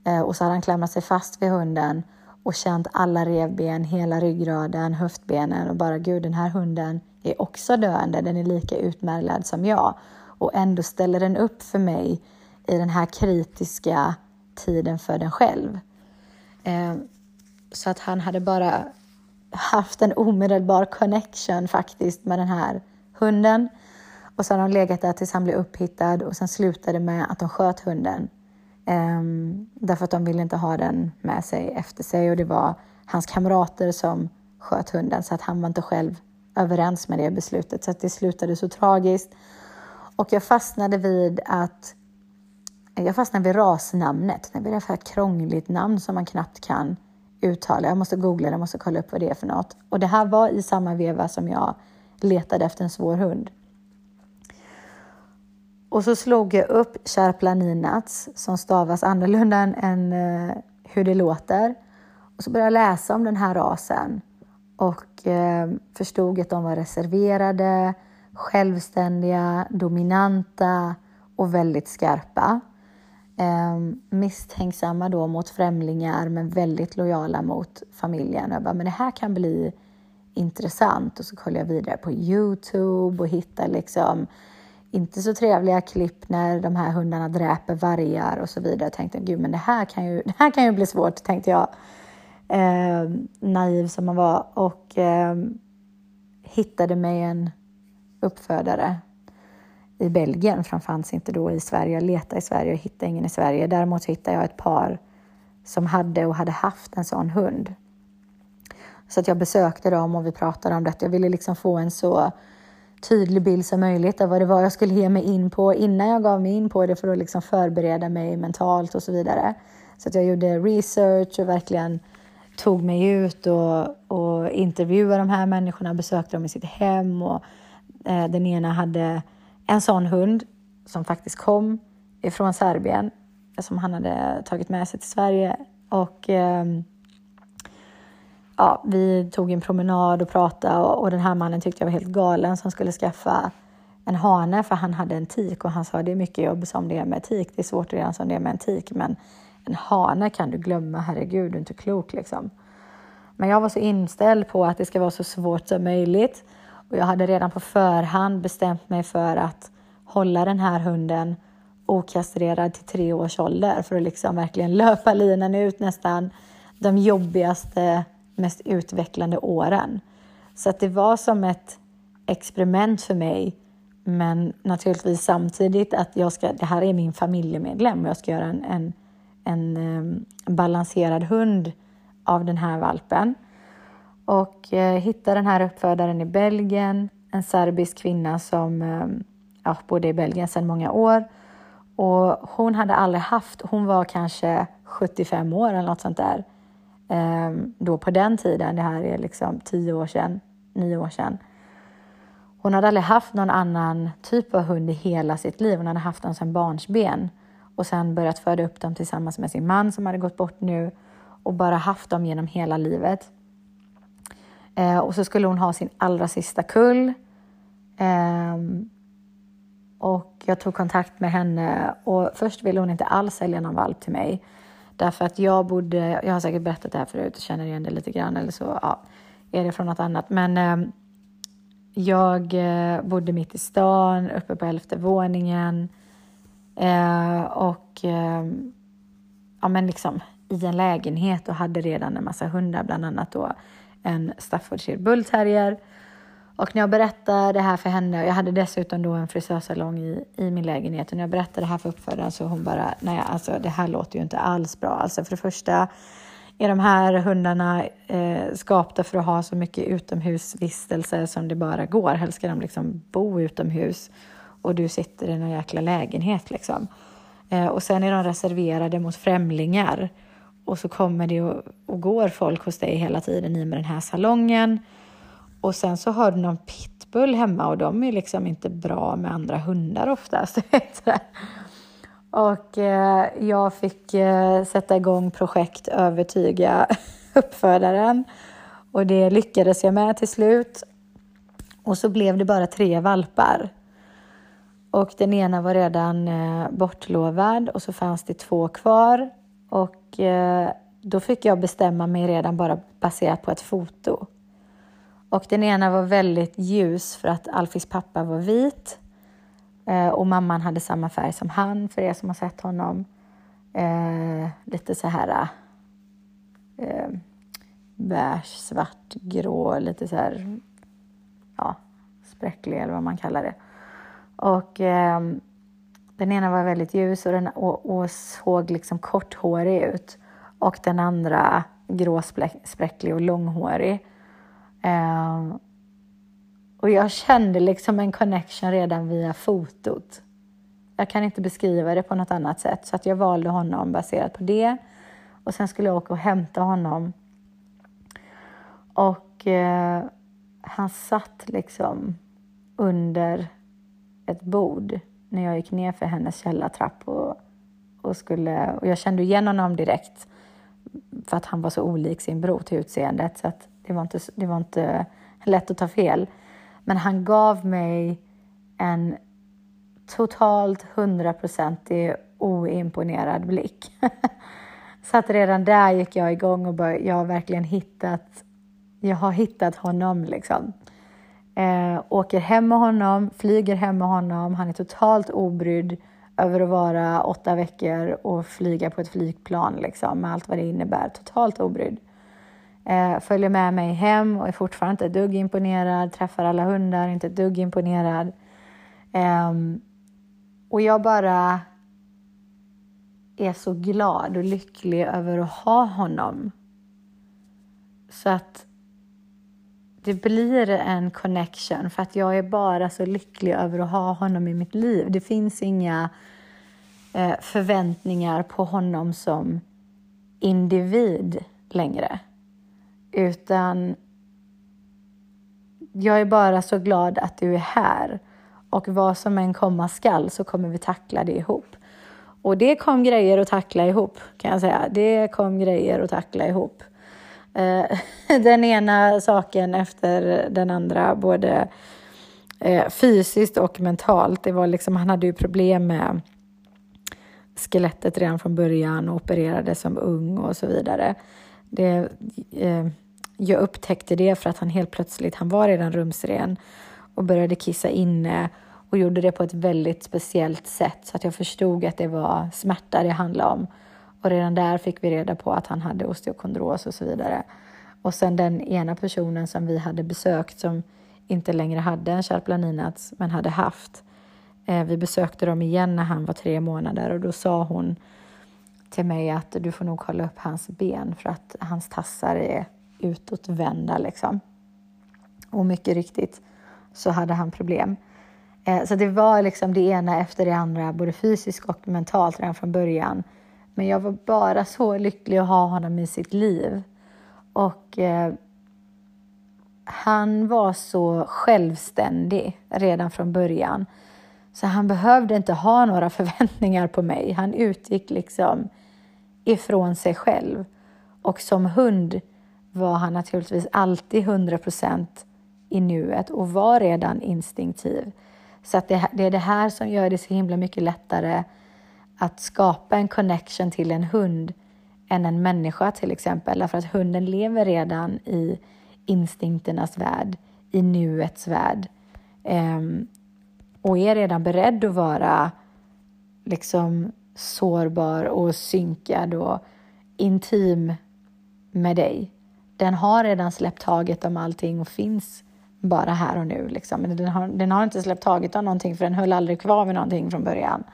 eh, och så hade han klamrat sig fast vid hunden och känt alla revben, hela ryggraden, höftbenen och bara gud den här hunden är också döende, den är lika utmärglad som jag och ändå ställer den upp för mig i den här kritiska tiden för den själv. Eh, så att han hade bara haft en omedelbar connection faktiskt med den här hunden. Och så har de legat där tills han blev upphittad och sen slutade med att de sköt hunden. Um, därför att de ville inte ha den med sig efter sig och det var hans kamrater som sköt hunden så att han var inte själv överens med det beslutet så att det slutade så tragiskt. Och jag fastnade vid att jag fastnade vid rasnamnet. Det är ett krångligt namn som man knappt kan uttala. Jag måste googla jag måste kolla upp vad det är för något. Och det här var i samma veva som jag letade efter en svår hund. Och så slog jag upp Kärplaninats som stavas annorlunda än eh, hur det låter. Och så började jag läsa om den här rasen och eh, förstod att de var reserverade, självständiga, dominanta och väldigt skarpa. Eh, misstänksamma då mot främlingar men väldigt lojala mot familjen. Och jag bara, men det här kan bli intressant. Och så kollade jag vidare på Youtube och hittade liksom inte så trevliga klipp när de här hundarna dräper vargar och så vidare. Jag tänkte, gud men det här kan ju, det här kan ju bli svårt, tänkte jag. Eh, naiv som man var och eh, hittade mig en uppfödare i Belgien, för han fanns inte då i Sverige. Jag letade i Sverige och hittade ingen i Sverige. Däremot hittade jag ett par som hade och hade haft en sån hund. Så att jag besökte dem och vi pratade om det. Jag ville liksom få en så tydlig bild som möjligt av vad det var jag skulle ge mig in på innan jag gav mig in på det för att liksom förbereda mig mentalt och så vidare. Så att jag gjorde research och verkligen tog mig ut och, och intervjuade de här människorna, besökte dem i sitt hem och eh, den ena hade en sån hund som faktiskt kom ifrån Serbien som han hade tagit med sig till Sverige och eh, ja, vi tog en promenad och pratade och, och, den här mannen tyckte jag var helt galen som skulle skaffa en hane för han hade en tik och han sa det är mycket jobb som det är med tik. Det är svårt redan som det är med en tik men en hane kan du glömma, herregud du är inte klok liksom. Men jag var så inställd på att det ska vara så svårt som möjligt och jag hade redan på förhand bestämt mig för att hålla den här hunden okastrerad till tre års ålder för att liksom verkligen löpa linan ut nästan de jobbigaste, mest utvecklande åren. Så att det var som ett experiment för mig men naturligtvis samtidigt att jag ska, det här är min familjemedlem och jag ska göra en, en, en, en balanserad hund av den här valpen och eh, hittade den här uppfödaren i Belgien, en serbisk kvinna som eh, ja, bodde i Belgien sedan många år. Och hon hade aldrig haft, hon var kanske 75 år eller något sånt där. Eh, då på den tiden, det här är liksom tio år sedan, nio år sedan. Hon hade aldrig haft någon annan typ av hund i hela sitt liv. Hon hade haft dem sedan barnsben och sen börjat föda upp dem tillsammans med sin man som hade gått bort nu och bara haft dem genom hela livet. Eh, och så skulle hon ha sin allra sista kull. Eh, och jag tog kontakt med henne och först ville hon inte alls sälja någon valp till mig. Därför att jag bodde, jag har säkert berättat det här förut, känner igen det lite grann eller så ja, är det från något annat. Men ehm, eh, jag bodde mitt i stan, uppe på elfte våningen. Eh, och eh, ja, men liksom i en lägenhet och hade redan en massa hundar, bland annat då en Staffordshire Bullterrier. Och när jag berättade det här för henne, jag hade dessutom då en frisörsalong i, i min lägenhet och när jag berättade det här för uppfödaren så hon bara, nej alltså det här låter ju inte alls bra. Alltså för det första är de här hundarna eh, skapta för att ha så mycket utomhusvistelse som det bara går. Helst ska de liksom bo utomhus och du sitter i någon jäkla lägenhet liksom. Eh, och sen är de reserverade mot främlingar och så kommer det och, och går folk hos dig hela tiden i med den här salongen. Och sen så har du någon pitbull hemma och de är liksom inte bra med andra hundar oftast. Och eh, jag fick eh, sätta igång projekt övertyga uppfödaren. Och det lyckades jag med till slut. Och så blev det bara tre valpar. Och den ena var redan eh, bortlovad och så fanns det två kvar. Och eh, då fick jag bestämma mig redan bara baserat på ett foto. Och den ena var väldigt ljus för att Alfis pappa var vit. Eh, och mamman hade samma färg som han, för er som har sett honom. Eh, lite så här eh, beige, svart, grå, lite så här, ja, spräcklig eller vad man kallar det. Och eh, den ena var väldigt ljus och, den, och, och såg liksom korthårig ut. Och den andra gråspräcklig och långhårig. Eh, och jag kände liksom en connection redan via fotot. Jag kan inte beskriva det på något annat sätt, så att jag valde honom baserat på det. Och sen skulle jag åka och hämta honom. Och eh, han satt liksom under ett bord när jag gick ner för hennes källartrapp och, och, skulle, och jag kände igen honom direkt för att han var så olik sin bror till utseendet så att det var inte, det var inte lätt att ta fel. Men han gav mig en totalt hundraprocentig oimponerad blick. så att redan där gick jag igång och började, jag har verkligen hittat, jag har hittat honom liksom. Eh, åker hem med honom, flyger hem med honom, han är totalt obrydd över att vara åtta veckor och flyga på ett flygplan liksom, med allt vad det innebär. Totalt obrydd. Eh, följer med mig hem och är fortfarande inte ett dugg imponerad, träffar alla hundar, inte ett dugg imponerad. Eh, och jag bara är så glad och lycklig över att ha honom. Så att det blir en connection för att jag är bara så lycklig över att ha honom i mitt liv. Det finns inga eh, förväntningar på honom som individ längre. Utan jag är bara så glad att du är här. Och vad som än komma skall så kommer vi tackla det ihop. Och det kom grejer att tackla ihop, kan jag säga. Det kom grejer att tackla ihop. Eh, den ena saken efter den andra, både eh, fysiskt och mentalt. Det var liksom, han hade ju problem med skelettet redan från början och opererade som ung och så vidare. Det, eh, jag upptäckte det för att han helt plötsligt, han var redan rumsren och började kissa inne och gjorde det på ett väldigt speciellt sätt så att jag förstod att det var smärta det handlade om. Och redan där fick vi reda på att han hade osteokondros och så vidare. Och sen den ena personen som vi hade besökt som inte längre hade en Charplaninats men hade haft. Eh, vi besökte dem igen när han var tre månader och då sa hon till mig att du får nog kolla upp hans ben för att hans tassar är utåtvända liksom. Och mycket riktigt så hade han problem. Eh, så det var liksom det ena efter det andra, både fysiskt och mentalt redan från början. Men jag var bara så lycklig att ha honom i sitt liv. Och eh, han var så självständig redan från början. Så han behövde inte ha några förväntningar på mig. Han utgick liksom ifrån sig själv. Och som hund var han naturligtvis alltid 100 procent i nuet och var redan instinktiv. Så att det, det är det här som gör det så himla mycket lättare att skapa en connection till en hund än en människa till exempel. Därför att hunden lever redan i instinkternas värld, i nuets värld. Um, och är redan beredd att vara liksom sårbar och synkad och intim med dig. Den har redan släppt taget om allting och finns bara här och nu. Liksom. Men den har, den har inte släppt taget om någonting för den höll aldrig kvar vid någonting från början.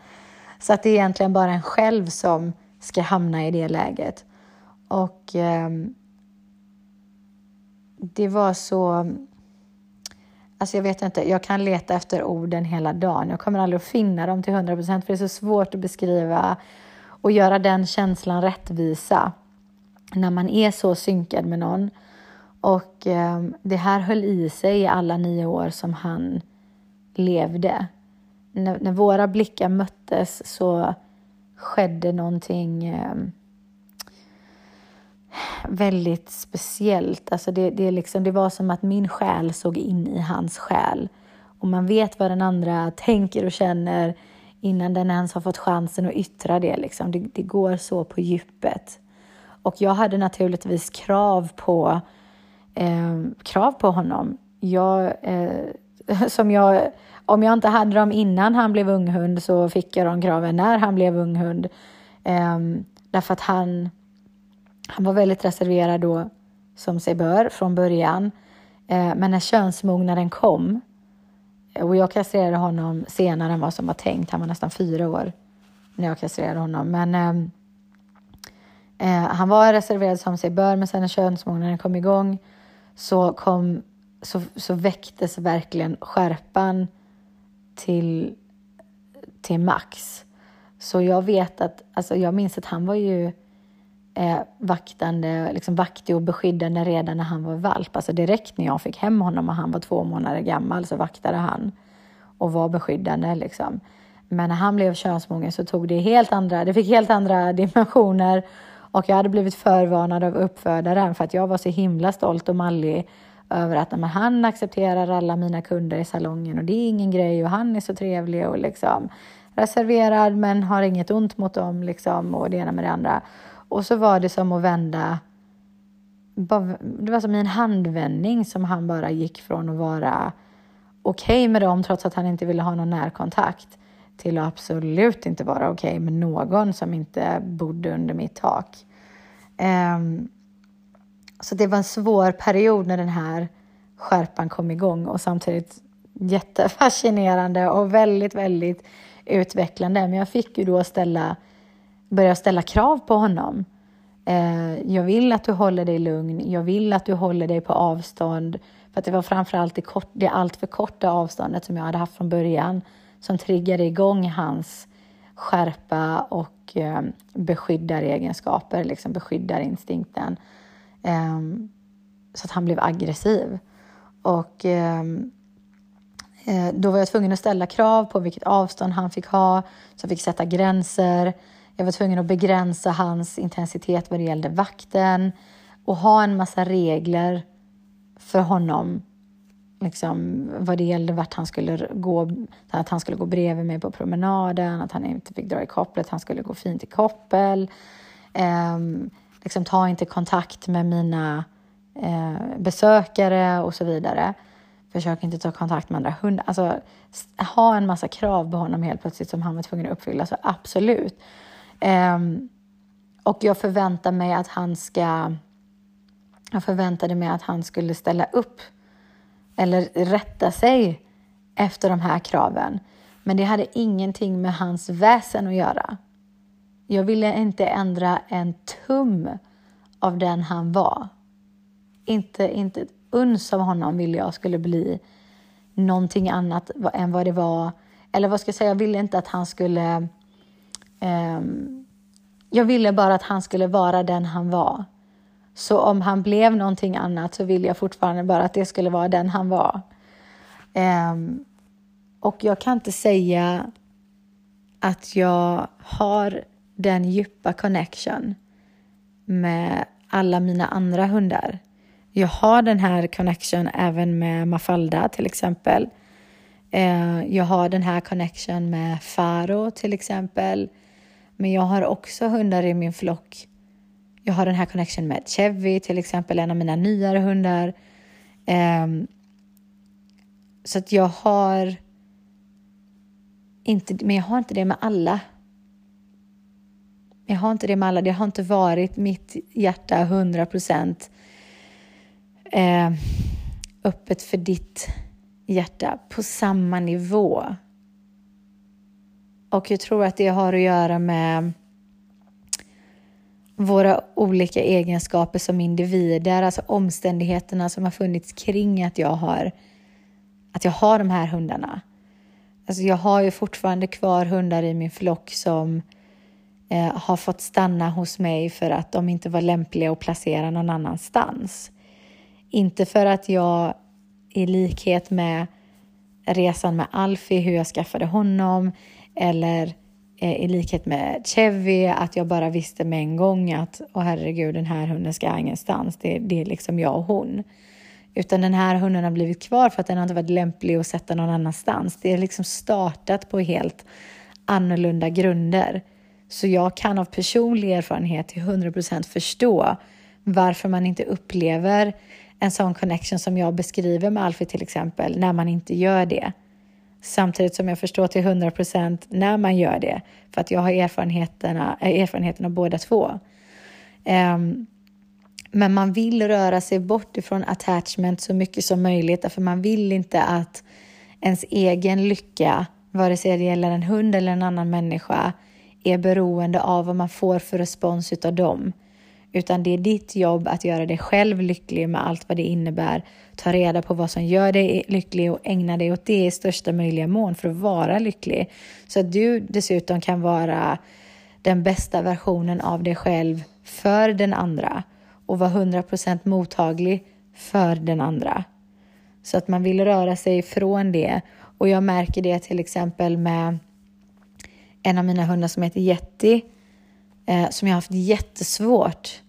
Så att det är egentligen bara en själv som ska hamna i det läget. Och eh, det var så... Alltså jag vet inte, jag kan leta efter orden hela dagen. Jag kommer aldrig att finna dem till 100 procent för det är så svårt att beskriva och göra den känslan rättvisa när man är så synkad med någon. Och eh, det här höll i sig i alla nio år som han levde. När, när våra blickar möttes så skedde någonting eh, väldigt speciellt. Alltså det, det, liksom, det var som att min själ såg in i hans själ. Och man vet vad den andra tänker och känner innan den ens har fått chansen att yttra det. Liksom. Det, det går så på djupet. Och jag hade naturligtvis krav på, eh, krav på honom. Jag, eh, som jag, om jag inte hade dem innan han blev unghund så fick jag de kraven när han blev unghund. Eh, därför att han, han var väldigt reserverad då, som sig bör, från början. Eh, men när könsmognaden kom eh, och jag kastrerade honom senare än vad som var tänkt. Han var nästan fyra år när jag kastrerade honom. Men ehm, eh, han var reserverad som sig bör, men sen när könsmognaden kom igång så, kom, så, så väcktes verkligen skärpan till, till max. Så jag vet att, alltså jag minns att han var ju eh, vaktande, liksom vaktig och beskyddande redan när han var valp. Alltså direkt när jag fick hem honom och han var två månader gammal så vaktade han och var beskyddande liksom. Men när han blev könsmogen så tog det helt andra, det fick helt andra dimensioner och jag hade blivit förvarnad av uppfödaren för att jag var så himla stolt och mallig över att men han accepterar alla mina kunder i salongen och det är ingen grej och han är så trevlig och liksom reserverad men har inget ont mot dem liksom och det ena med det andra. Och så var det som att vända, det var som i en handvändning som han bara gick från att vara okej okay med dem trots att han inte ville ha någon närkontakt till att absolut inte vara okej okay med någon som inte bodde under mitt tak. Um, så det var en svår period när den här skärpan kom igång och samtidigt jättefascinerande och väldigt, väldigt utvecklande. Men jag fick ju då ställa börja ställa krav på honom. Eh, jag vill att du håller dig lugn. Jag vill att du håller dig på avstånd. För att det var framförallt det, kort, det allt för korta avståndet som jag hade haft från början som triggade igång hans skärpa och eh, beskyddar liksom beskyddarinstinkten. Eh, så att han blev aggressiv. Och ehm, eh, då var jag tvungen att ställa krav på vilket avstånd han fick ha, så jag fick sätta gränser. Jag var tvungen att begränsa hans intensitet vad det gällde vakten och ha en massa regler för honom liksom, vad det gällde vart han skulle gå, att han skulle gå bredvid mig på promenaden, att han inte fick dra i kopplet, han skulle gå fint i koppel. Eh, liksom, ta inte kontakt med mina eh, besökare och så vidare. Försök inte ta kontakt med andra hundar. Alltså, ha en massa krav på honom helt plötsligt som han var tvungen att uppfylla. Så absolut. Um, och jag förväntar mig att han ska... Jag förväntade mig att han skulle ställa upp eller rätta sig efter de här kraven. Men det hade ingenting med hans väsen att göra. Jag ville inte ändra en tum av den han var. Inte, inte ett uns av honom ville jag skulle bli någonting annat än vad det var. Eller vad ska jag säga, jag ville inte att han skulle Um, jag ville bara att han skulle vara den han var. Så om han blev någonting annat så vill jag fortfarande bara att det skulle vara den han var. Um, och jag kan inte säga att jag har den djupa connection med alla mina andra hundar. Jag har den här connection även med Mafalda till exempel. Ehm, jag har den här connection med Faro till exempel. Men jag har också hundar i min flock. Jag har den här connection med Chevy, till exempel, en av mina nyare hundar. Um, så att jag har inte, men jag har inte det med alla. Jag har inte det med alla. Det har inte varit mitt hjärta 100 procent eh, öppet för ditt hjärta på samma nivå. Och jag tror att det har att göra med våra olika egenskaper som individer, alltså omständigheterna som har funnits kring att jag har, att jag har de här hundarna. Alltså jag har ju fortfarande kvar hundar i min flock som eh, har fått stanna hos mig för att de inte var lämpliga att placera någon annanstans. Inte för att jag i likhet med resan med Alfie, hur jag skaffade honom, eller Eh, i likhet med Chevy, att jag bara visste med en gång att åh herregud, den här hunden ska ingenstans. Det, det är liksom jag och hon. Utan den här hunden har blivit kvar för att den har inte varit lämplig att sätta någon annanstans. Det är liksom startat på helt annorlunda grunder. Så jag kan av personlig erfarenhet till 100% förstå varför man inte upplever en sån connection som jag beskriver med Alfie till exempel, när man inte gör det. Samtidigt som jag förstår till 100% när man gör det, för att jag har erfarenheterna, eh, erfarenheterna av båda två. Um, men man vill röra sig bort ifrån attachment så mycket som möjligt, därför man vill inte att ens egen lycka, vare sig det gäller en hund eller en annan människa, är beroende av vad man får för respons utav dem. Utan det är ditt jobb att göra dig själv lycklig med allt vad det innebär. Ta reda på vad som gör dig lycklig och ägna dig åt det i största möjliga mån för att vara lycklig. Så att du dessutom kan vara den bästa versionen av dig själv för den andra och vara 100% mottaglig för den andra. Så att man vill röra sig ifrån det. Och jag märker det till exempel med en av mina hundar som heter Yeti eh, som jag har haft jättesvårt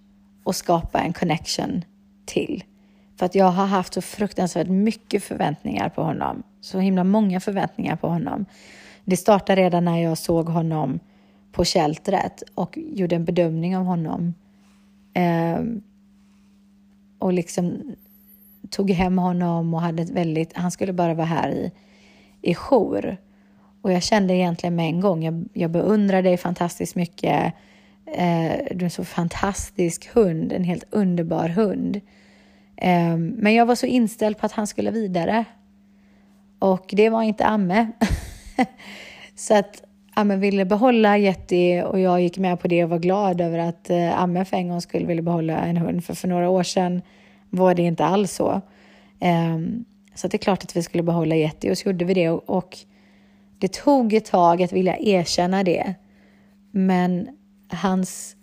att skapa en connection till. För att jag har haft så fruktansvärt mycket förväntningar på honom. Så himla många förväntningar på honom. Det startade redan när jag såg honom på sheltret och gjorde en bedömning av honom. Eh, och liksom tog hem honom och hade ett väldigt, han skulle bara vara här i, i jour. Och jag kände egentligen med en gång, jag, jag beundrar dig fantastiskt mycket. Eh, du är en så fantastisk hund, en helt underbar hund. Ehm, men jag var så inställd på att han skulle vidare. Och det var inte Amme. så att Amme ville behålla Yeti och jag gick med på det och var glad över att eh, Amme för en gång skulle vilja behålla en hund. För för några år sedan var det inte alls så. Ehm, så det är klart att vi skulle behålla Yeti och så gjorde vi det. Och det tog ett tag att vilja erkänna det. Men hans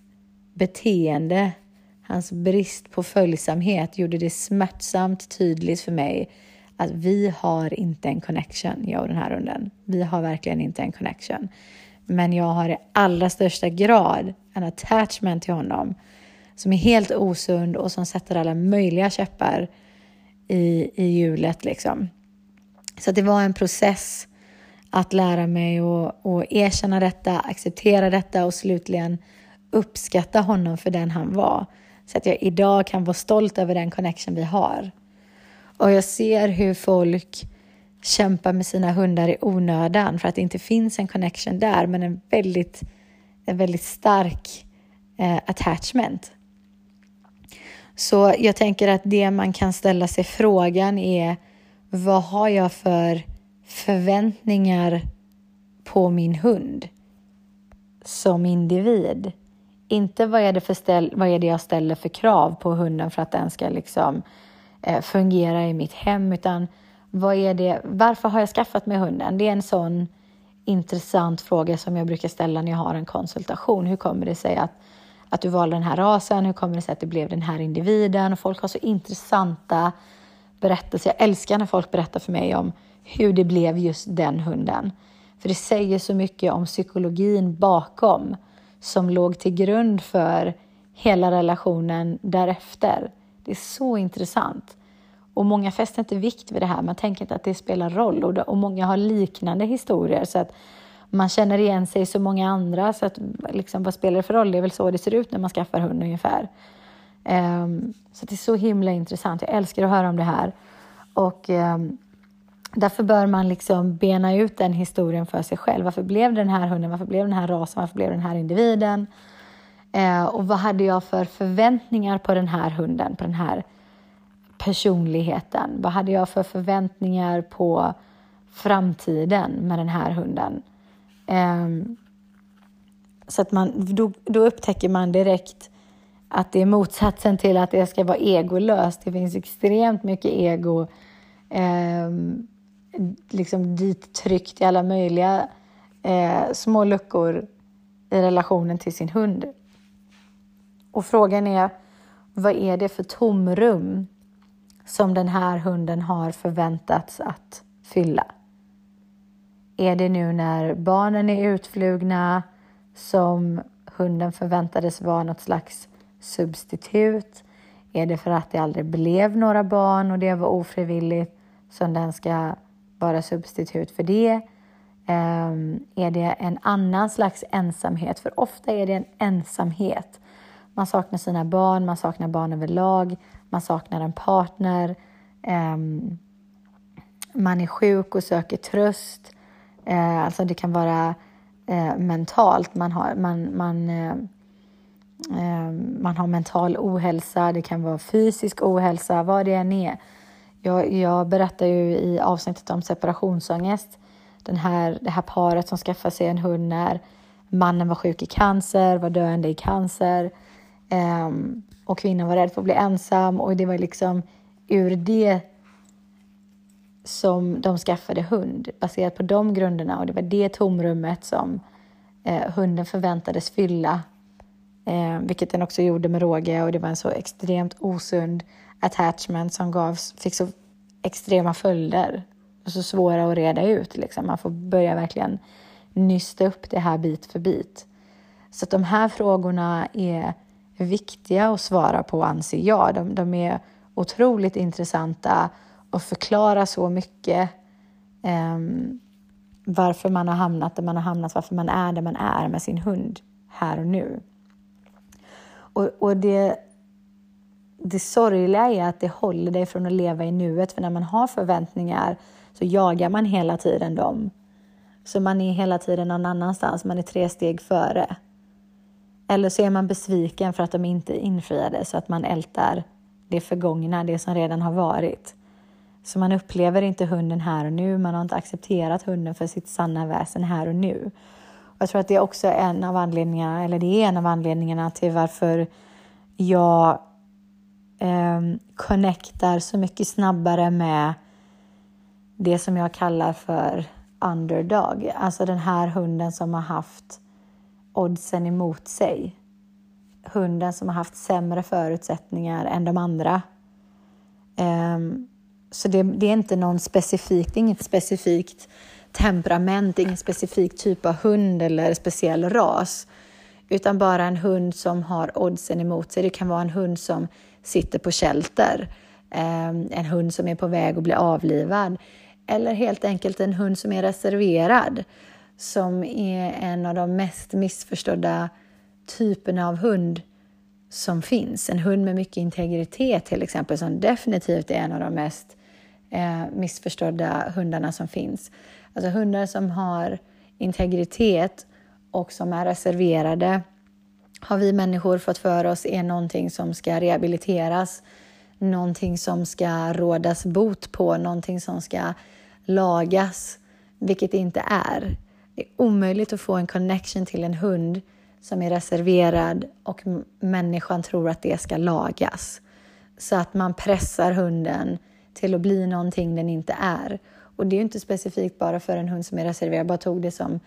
beteende, hans brist på följsamhet gjorde det smärtsamt tydligt för mig att vi har inte en connection, jag och den här hunden. Vi har verkligen inte en connection. Men jag har i allra största grad en attachment till honom som är helt osund och som sätter alla möjliga käppar i, i hjulet. Liksom. Så det var en process att lära mig att, att erkänna detta, acceptera detta och slutligen uppskatta honom för den han var. Så att jag idag kan vara stolt över den connection vi har. Och jag ser hur folk kämpar med sina hundar i onödan för att det inte finns en connection där, men en väldigt, en väldigt stark eh, attachment. Så jag tänker att det man kan ställa sig frågan är vad har jag för förväntningar på min hund som individ? Inte vad är det, för ställ, vad är det jag ställer för krav på hunden för att den ska liksom, eh, fungera i mitt hem, utan vad är det, varför har jag skaffat mig hunden? Det är en sån intressant fråga som jag brukar ställa när jag har en konsultation. Hur kommer det sig att, att du valde den här rasen? Hur kommer det sig att det blev den här individen? Och folk har så intressanta berättelser. Jag älskar när folk berättar för mig om hur det blev just den hunden. För det säger så mycket om psykologin bakom som låg till grund för hela relationen därefter. Det är så intressant. Och många fäster inte vikt vid det här. Man tänker inte att det spelar roll. Och, och många har liknande historier. Så att man känner igen sig i så många andra. Så att liksom, vad spelar det för roll? Det är väl så det ser ut när man skaffar hund ungefär. Um, så det är så himla intressant. Jag älskar att höra om det här. Och um, Därför bör man liksom bena ut den historien för sig själv. Varför blev den här hunden? Varför blev den här rasen? Varför blev den här individen? Eh, och vad hade jag för förväntningar på den här hunden, på den här personligheten? Vad hade jag för förväntningar på framtiden med den här hunden? Eh, så att man, då, då upptäcker man direkt att det är motsatsen till att det ska vara egolöst. Det finns extremt mycket ego eh, liksom dit tryckt i alla möjliga eh, små luckor i relationen till sin hund. Och frågan är, vad är det för tomrum som den här hunden har förväntats att fylla? Är det nu när barnen är utflugna som hunden förväntades vara något slags substitut? Är det för att det aldrig blev några barn och det var ofrivilligt som den ska vara substitut för det? Um, är det en annan slags ensamhet? För ofta är det en ensamhet. Man saknar sina barn, man saknar barn överlag, man saknar en partner. Um, man är sjuk och söker tröst. Uh, alltså det kan vara uh, mentalt. Man har, man, man, uh, man har mental ohälsa, det kan vara fysisk ohälsa, vad det än är. Jag, jag berättar ju i avsnittet om separationsångest. Den här, det här paret som skaffade sig en hund när mannen var sjuk i cancer, var döende i cancer um, och kvinnan var rädd för att bli ensam. Och det var liksom ur det som de skaffade hund baserat på de grunderna. Och det var det tomrummet som eh, hunden förväntades fylla eh, vilket den också gjorde med råge. Och det var en så extremt osund attachment som gavs, fick så extrema följder och så svåra att reda ut. Liksom. Man får börja verkligen nysta upp det här bit för bit. Så att de här frågorna är viktiga att svara på anser jag. De, de är otroligt intressanta och förklarar så mycket um, varför man har hamnat där man har hamnat, varför man är där man är med sin hund här och nu. Och, och det, det sorgliga är att det håller dig från att leva i nuet, för när man har förväntningar så jagar man hela tiden dem. Så man är hela tiden någon annanstans, man är tre steg före. Eller så är man besviken för att de inte infriade, så att man ältar det förgångna, det som redan har varit. Så man upplever inte hunden här och nu, man har inte accepterat hunden för sitt sanna väsen här och nu. Och jag tror att det är också en av anledningarna, eller det är en av anledningarna till varför jag eh, connectar så mycket snabbare med det som jag kallar för underdog. Alltså den här hunden som har haft oddsen emot sig. Hunden som har haft sämre förutsättningar än de andra. Um, så det, det, är inte någon specifik, inget specifikt temperament, ingen specifik typ av hund eller speciell ras. Utan bara en hund som har oddsen emot sig. Det kan vara en hund som sitter på shelter. Eh, en hund som är på väg att bli avlivad eller helt enkelt en hund som är reserverad som är en av de mest missförstådda typerna av hund som finns. En hund med mycket integritet till exempel som definitivt är en av de mest eh, missförstådda hundarna som finns. Alltså hundar som har integritet och som är reserverade har vi människor fått för oss är någonting som ska rehabiliteras, någonting som ska rådas bot på, någonting som ska lagas, vilket det inte är. Det är omöjligt att få en connection till en hund som är reserverad och människan tror att det ska lagas. Så att man pressar hunden till att bli någonting den inte är. Och det är ju inte specifikt bara för en hund som är reserverad, jag bara tog det som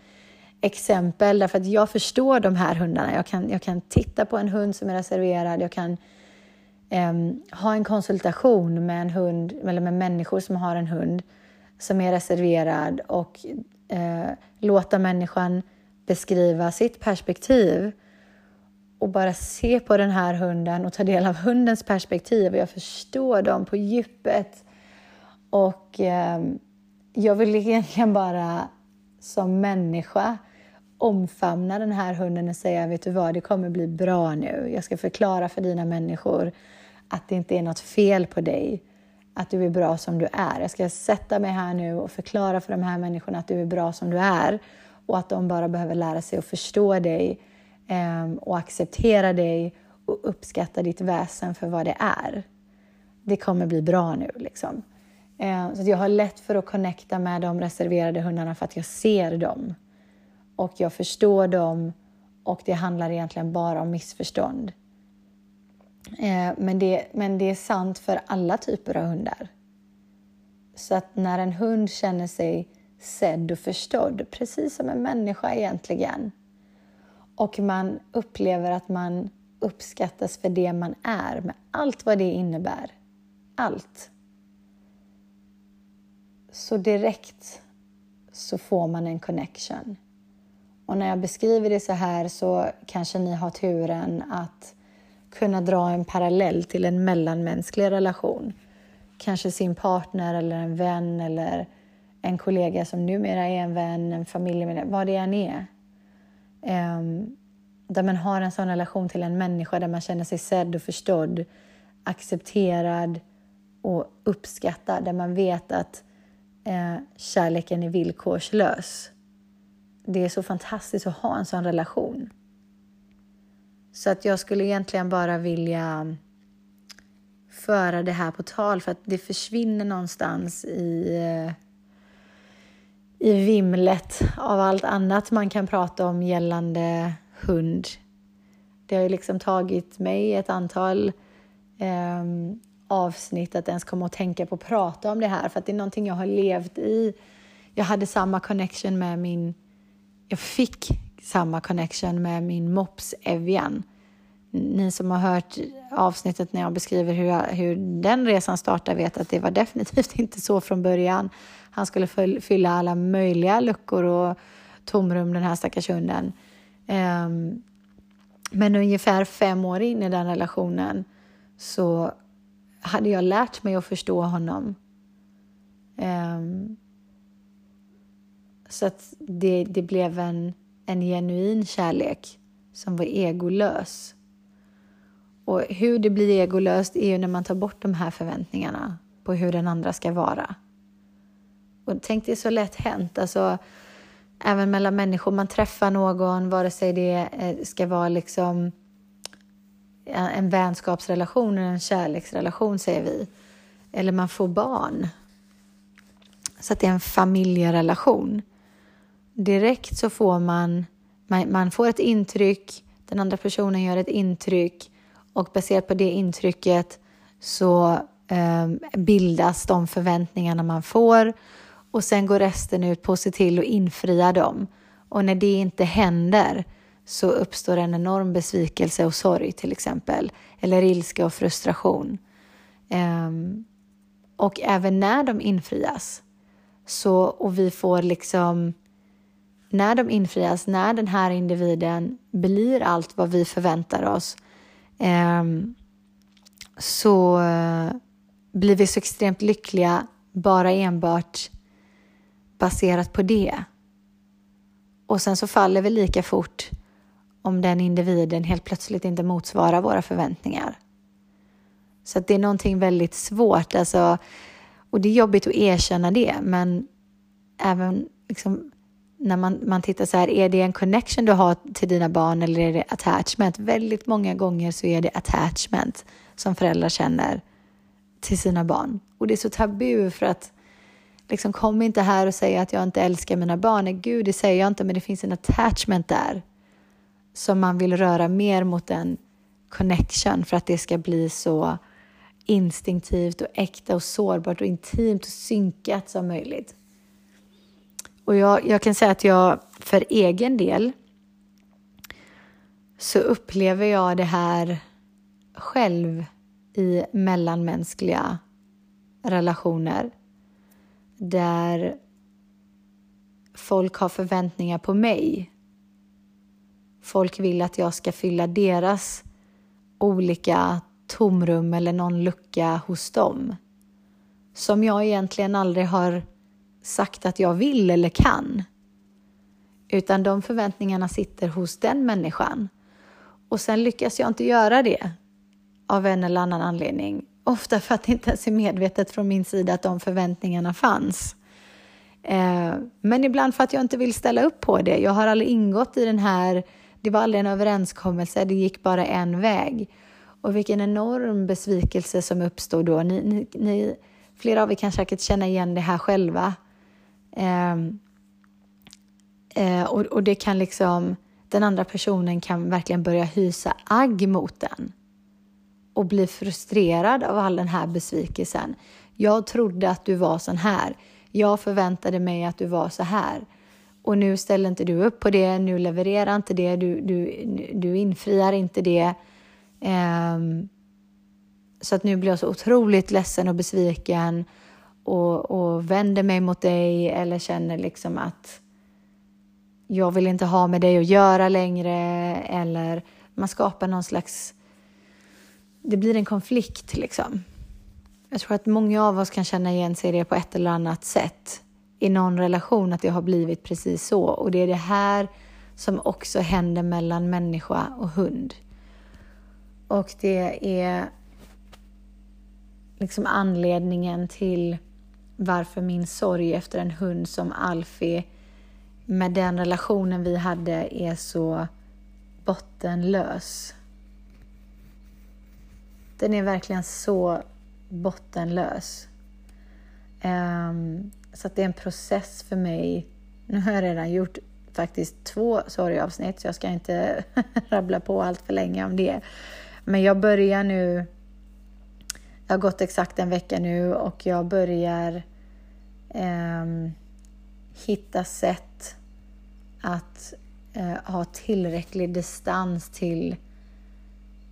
exempel därför att jag förstår de här hundarna. Jag kan, jag kan titta på en hund som är reserverad, jag kan um, ha en konsultation med en hund eller med människor som har en hund som är reserverad och eh, låta människan beskriva sitt perspektiv och bara se på den här hunden och ta del av hundens perspektiv och jag förstår dem på djupet. Och eh, jag vill egentligen bara som människa omfamna den här hunden och säga, vet du vad, det kommer bli bra nu. Jag ska förklara för dina människor att det inte är något fel på dig att du är bra som du är. Jag ska sätta mig här nu och förklara för de här människorna att du är bra som du är och att de bara behöver lära sig att förstå dig eh, och acceptera dig och uppskatta ditt väsen för vad det är. Det kommer bli bra nu. Liksom. Eh, så jag har lätt för att connecta med de reserverade hundarna för att jag ser dem och jag förstår dem och det handlar egentligen bara om missförstånd. Eh, men, det, men det är sant för alla typer av hundar. Så att när en hund känner sig sedd och förstådd, precis som en människa egentligen, och man upplever att man uppskattas för det man är, med allt vad det innebär. Allt. Så direkt så får man en connection. Och när jag beskriver det så här så kanske ni har turen att kunna dra en parallell till en mellanmänsklig relation. Kanske sin partner eller en vän eller en kollega som numera är en vän, en familjemedlem, vad det än är. Um, där man har en sån relation till en människa där man känner sig sedd och förstådd, accepterad och uppskattad, där man vet att eh, kärleken är villkorslös. Det är så fantastiskt att ha en sån relation. Så att jag skulle egentligen bara vilja föra det här på tal för att det försvinner någonstans i, eh, i vimlet av allt annat man kan prata om gällande hund. Det har ju liksom tagit mig ett antal eh, avsnitt att ens komma och tänka på att prata om det här för att det är någonting jag har levt i. Jag hade samma connection med min... Jag fick samma connection med min mops Evian. Ni som har hört avsnittet när jag beskriver hur, jag, hur den resan startade vet att det var definitivt inte så från början. Han skulle fylla alla möjliga luckor och tomrum, den här stackars hunden. Um, men ungefär fem år in i den relationen så hade jag lärt mig att förstå honom. Um, så att det, det blev en, en genuin kärlek som var egolös. Och hur det blir egolöst är ju när man tar bort de här förväntningarna på hur den andra ska vara. Och tänk, det är så lätt hänt. Alltså, även mellan människor. Man träffar någon, vare sig det eh, ska vara liksom eh, en vänskapsrelation eller en kärleksrelation, säger vi. Eller man får barn. Så att det är en familjerelation. Direkt så får man, man får ett intryck, den andra personen gör ett intryck och baserat på det intrycket så eh, bildas de förväntningarna man får och sen går resten ut på att se till att infria dem. Och när det inte händer så uppstår en enorm besvikelse och sorg till exempel, eller ilska och frustration. Um, och även när de infrias, så, och vi får liksom, när de infrias, när den här individen blir allt vad vi förväntar oss, ehm, så eh, blir vi så extremt lyckliga bara enbart baserat på det. Och sen så faller vi lika fort om den individen helt plötsligt inte motsvarar våra förväntningar. Så det är någonting väldigt svårt, alltså, och det är jobbigt att erkänna det, men även liksom, när man, man tittar så här, är det en connection du har till dina barn eller är det attachment? Väldigt många gånger så är det attachment som föräldrar känner till sina barn. Och det är så tabu för att liksom, kom inte här och säg att jag inte älskar mina barn. Nej, gud, det säger jag inte, men det finns en attachment där som man vill röra mer mot en connection för att det ska bli så instinktivt och äkta och sårbart och intimt och synkat som möjligt. Och jag, jag kan säga att jag för egen del så upplever jag det här själv i mellanmänskliga relationer där folk har förväntningar på mig. Folk vill att jag ska fylla deras olika tomrum eller någon lucka hos dem som jag egentligen aldrig har sagt att jag vill eller kan. Utan de förväntningarna sitter hos den människan. Och sen lyckas jag inte göra det av en eller annan anledning. Ofta för att det inte ens är medvetet från min sida att de förväntningarna fanns. Eh, men ibland för att jag inte vill ställa upp på det. Jag har aldrig ingått i den här, det var aldrig en överenskommelse, det gick bara en väg. Och vilken enorm besvikelse som uppstod då. Ni, ni, ni, flera av er kan säkert känna igen det här själva. Ehm, eh, och, och det kan liksom, den andra personen kan verkligen börja hysa agg mot den och bli frustrerad av all den här besvikelsen. Jag trodde att du var sån här. Jag förväntade mig att du var så här. Och nu ställer inte du upp på det, nu levererar inte det, du, du, du infriar inte det. Eh, så att nu blir jag så otroligt ledsen och besviken och, och vänder mig mot dig eller känner liksom att jag vill inte ha med dig att göra längre eller man skapar någon slags... Det blir en konflikt liksom. Jag tror att många av oss kan känna igen sig i det på ett eller annat sätt i någon relation, att det har blivit precis så. Och det är det här som också händer mellan människa och hund. Och det är liksom anledningen till varför min sorg efter en hund som Alfie med den relationen vi hade är så bottenlös. Den är verkligen så bottenlös. Um, så att det är en process för mig. Nu har jag redan gjort faktiskt två sorgavsnitt så jag ska inte rabbla på allt för länge om det. Men jag börjar nu, jag har gått exakt en vecka nu och jag börjar eh, hitta sätt att eh, ha tillräcklig distans till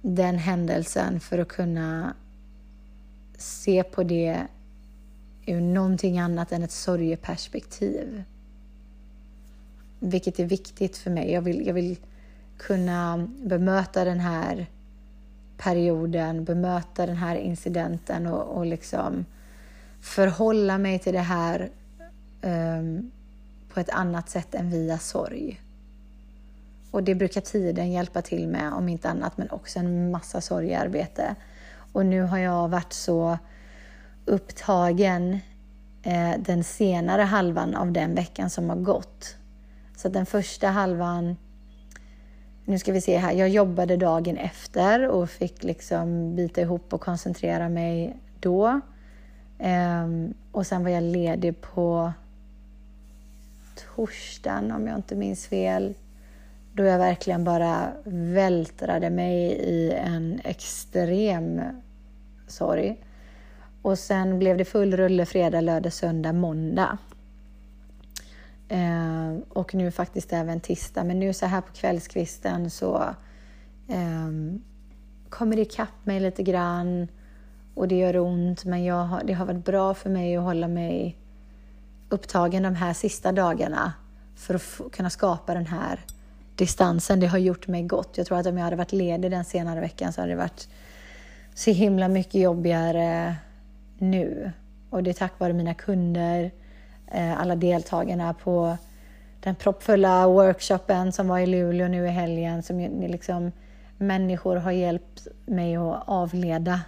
den händelsen för att kunna se på det ur någonting annat än ett sorgeperspektiv. Vilket är viktigt för mig. Jag vill, jag vill kunna bemöta den här perioden, bemöta den här incidenten och, och liksom förhålla mig till det här um, på ett annat sätt än via sorg. Och det brukar tiden hjälpa till med, om inte annat, men också en massa sorgearbete. Och nu har jag varit så upptagen eh, den senare halvan av den veckan som har gått. Så den första halvan, nu ska vi se här, jag jobbade dagen efter och fick liksom bita ihop och koncentrera mig då. Um, och sen var jag ledig på torsdagen om jag inte minns fel då jag verkligen bara vältrade mig i en extrem sorg. Och sen blev det full rulle fredag, lördag, söndag, måndag. Eh, och nu faktiskt även tisdag. Men nu så här på kvällskvisten så eh, kommer det ikapp mig lite grann och det gör ont. Men jag har, det har varit bra för mig att hålla mig upptagen de här sista dagarna för att kunna skapa den här distansen. Det har gjort mig gott. Jag tror att om jag hade varit ledig den senare veckan så hade det varit så himla mycket jobbigare nu. Och det är tack vare mina kunder, eh, alla deltagarna på den proppfulla workshopen som var i Luleå nu i helgen. Som liksom, människor har hjälpt mig att avleda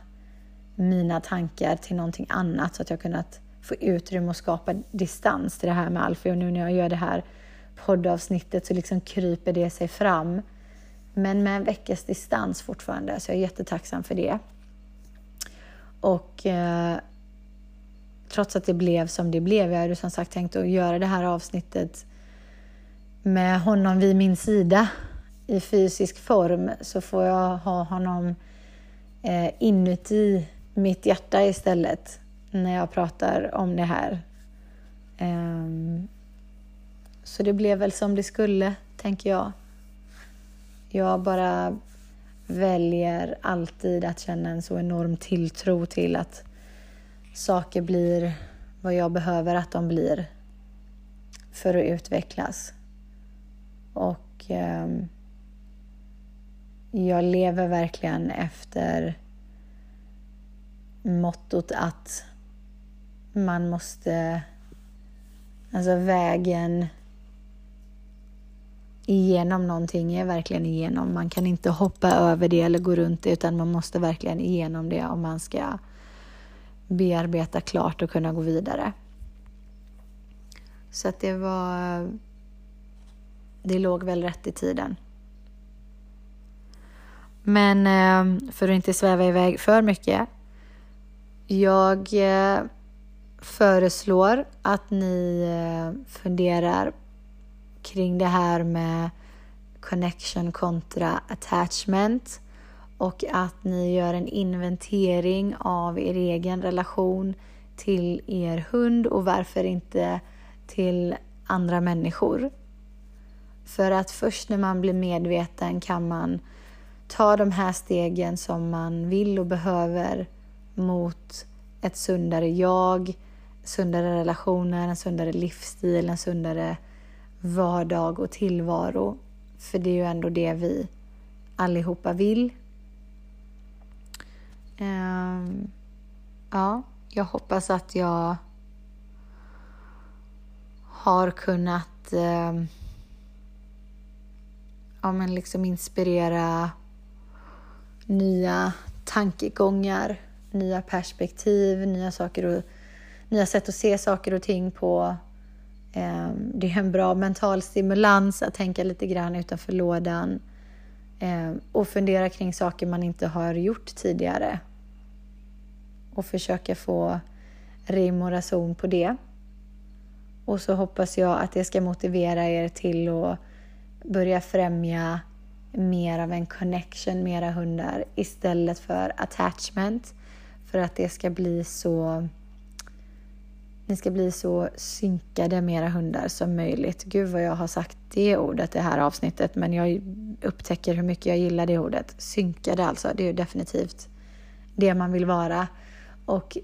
mina tankar till någonting annat så att jag kunnat få utrymme och skapa distans till det här med Alfie. Och nu när jag gör det här poddavsnittet så liksom kryper det sig fram. Men med en veckas distans fortfarande, så jag är jättetacksam för det. Och eh, trots att det blev som det blev, jag hade som sagt tänkt att göra det här avsnittet med honom vid min sida i fysisk form så får jag ha honom eh, inuti mitt hjärta istället när jag pratar om det här. Um, så det blev väl som det skulle, tänker jag. Jag bara väljer alltid att känna en så enorm tilltro till att saker blir vad jag behöver att de blir för att utvecklas. Och eh, jag lever verkligen efter mottot att man måste... Alltså vägen igenom någonting är verkligen igenom. Man kan inte hoppa över det eller gå runt det utan man måste verkligen igenom det om man ska bearbeta klart och kunna gå vidare. Så att det var... Det låg väl rätt i tiden. Men eh, för att inte sväva iväg för mycket. Jag eh, föreslår att ni eh, funderar kring det här med connection kontra attachment och att ni gör en inventering av er egen relation till er hund och varför inte till andra människor. För att först när man blir medveten kan man ta de här stegen som man vill och behöver mot ett sundare jag, sundare relationer, en sundare livsstil, en sundare vardag och tillvaro. För det är ju ändå det vi allihopa vill. Um, ja, jag hoppas att jag har kunnat um, ja, men liksom inspirera nya tankegångar, nya perspektiv, nya saker och nya sätt att se saker och ting på. Ehm, det är en bra mental stimulans att tänka lite grann utanför lådan ehm, och fundera kring saker man inte har gjort tidigare och försöka få rim och rason på det. Och så hoppas jag att det ska motivera er till att börja främja mer av en connection, med era hundar istället för attachment. För att det ska bli så ni ska bli så synkade med era hundar som möjligt. Gud vad jag har sagt det ordet i det här avsnittet men jag upptäcker hur mycket jag gillar det ordet. Synkade alltså, det är ju definitivt det man vill vara. Och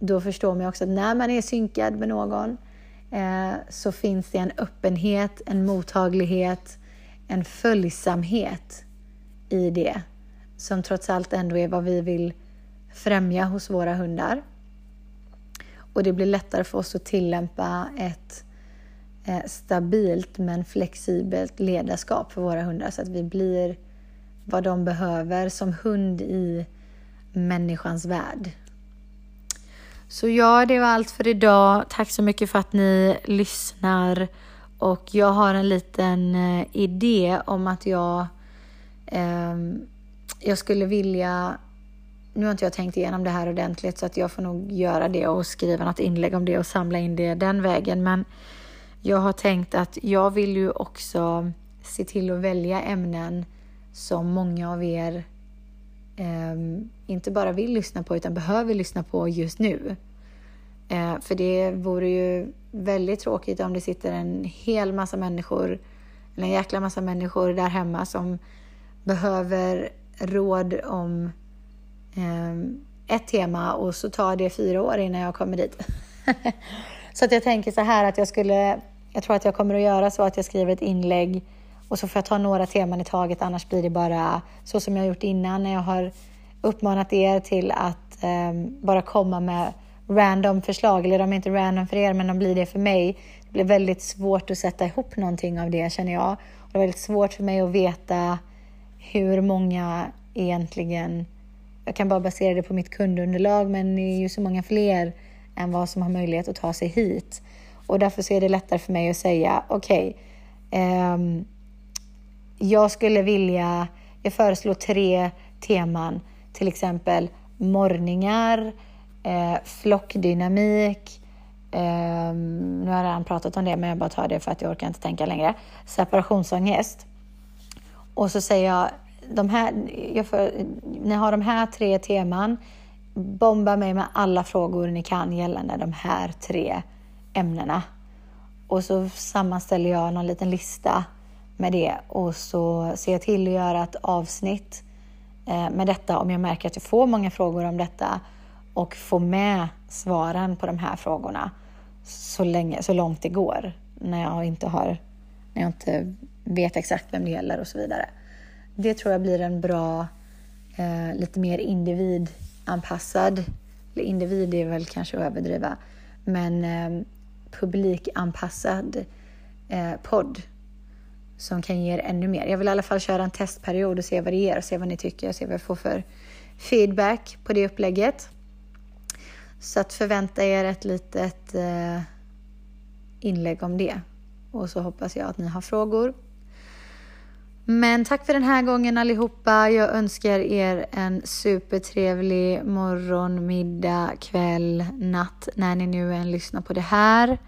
då förstår man också att när man är synkad med någon eh, så finns det en öppenhet, en mottaglighet, en följsamhet i det som trots allt ändå är vad vi vill främja hos våra hundar. Och det blir lättare för oss att tillämpa ett eh, stabilt men flexibelt ledarskap för våra hundar så att vi blir vad de behöver som hund i människans värld. Så ja, det var allt för idag. Tack så mycket för att ni lyssnar. Och jag har en liten eh, idé om att jag, eh, jag skulle vilja nu har inte jag tänkt igenom det här ordentligt så att jag får nog göra det och skriva något inlägg om det och samla in det den vägen. Men jag har tänkt att jag vill ju också se till att välja ämnen som många av er eh, inte bara vill lyssna på utan behöver lyssna på just nu. Eh, för det vore ju väldigt tråkigt om det sitter en hel massa människor, eller en jäkla massa människor där hemma som behöver råd om Ehm, ett tema och så tar det fyra år innan jag kommer dit. så att jag tänker så här att jag skulle, jag tror att jag kommer att göra så att jag skriver ett inlägg och så får jag ta några teman i taget, annars blir det bara så som jag gjort innan när jag har uppmanat er till att eh, bara komma med random förslag, eller de är inte random för er, men de blir det för mig. Det blir väldigt svårt att sätta ihop någonting av det känner jag. Och det är väldigt svårt för mig att veta hur många egentligen jag kan bara basera det på mitt kundunderlag, men det är ju så många fler än vad som har möjlighet att ta sig hit. Och därför så är det lättare för mig att säga, okej, okay, eh, jag skulle vilja, jag föreslår tre teman, till exempel morgningar, eh, flockdynamik, eh, nu har jag redan pratat om det, men jag bara tar det för att jag orkar inte tänka längre, separationsångest. Och så säger jag de här, jag får, ni har de här tre teman. Bomba mig med alla frågor ni kan gällande de här tre ämnena. Och så sammanställer jag någon liten lista med det och så ser jag till att göra ett avsnitt eh, med detta om jag märker att jag får många frågor om detta och få med svaren på de här frågorna så, länge, så långt det går när jag inte har när jag inte vet exakt vem det gäller och så vidare. Det tror jag blir en bra, eh, lite mer individanpassad, eller individ är väl kanske att överdriva, men eh, publikanpassad eh, podd som kan ge er ännu mer. Jag vill i alla fall köra en testperiod och se vad det ger och se vad ni tycker och se vad jag får för feedback på det upplägget. Så att förvänta er ett litet eh, inlägg om det. Och så hoppas jag att ni har frågor men tack för den här gången allihopa. Jag önskar er en supertrevlig morgon, middag, kväll, natt när ni nu än lyssnar på det här.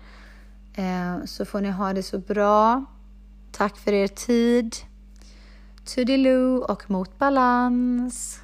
Eh, så får ni ha det så bra. Tack för er tid. Toodiloo och mot balans.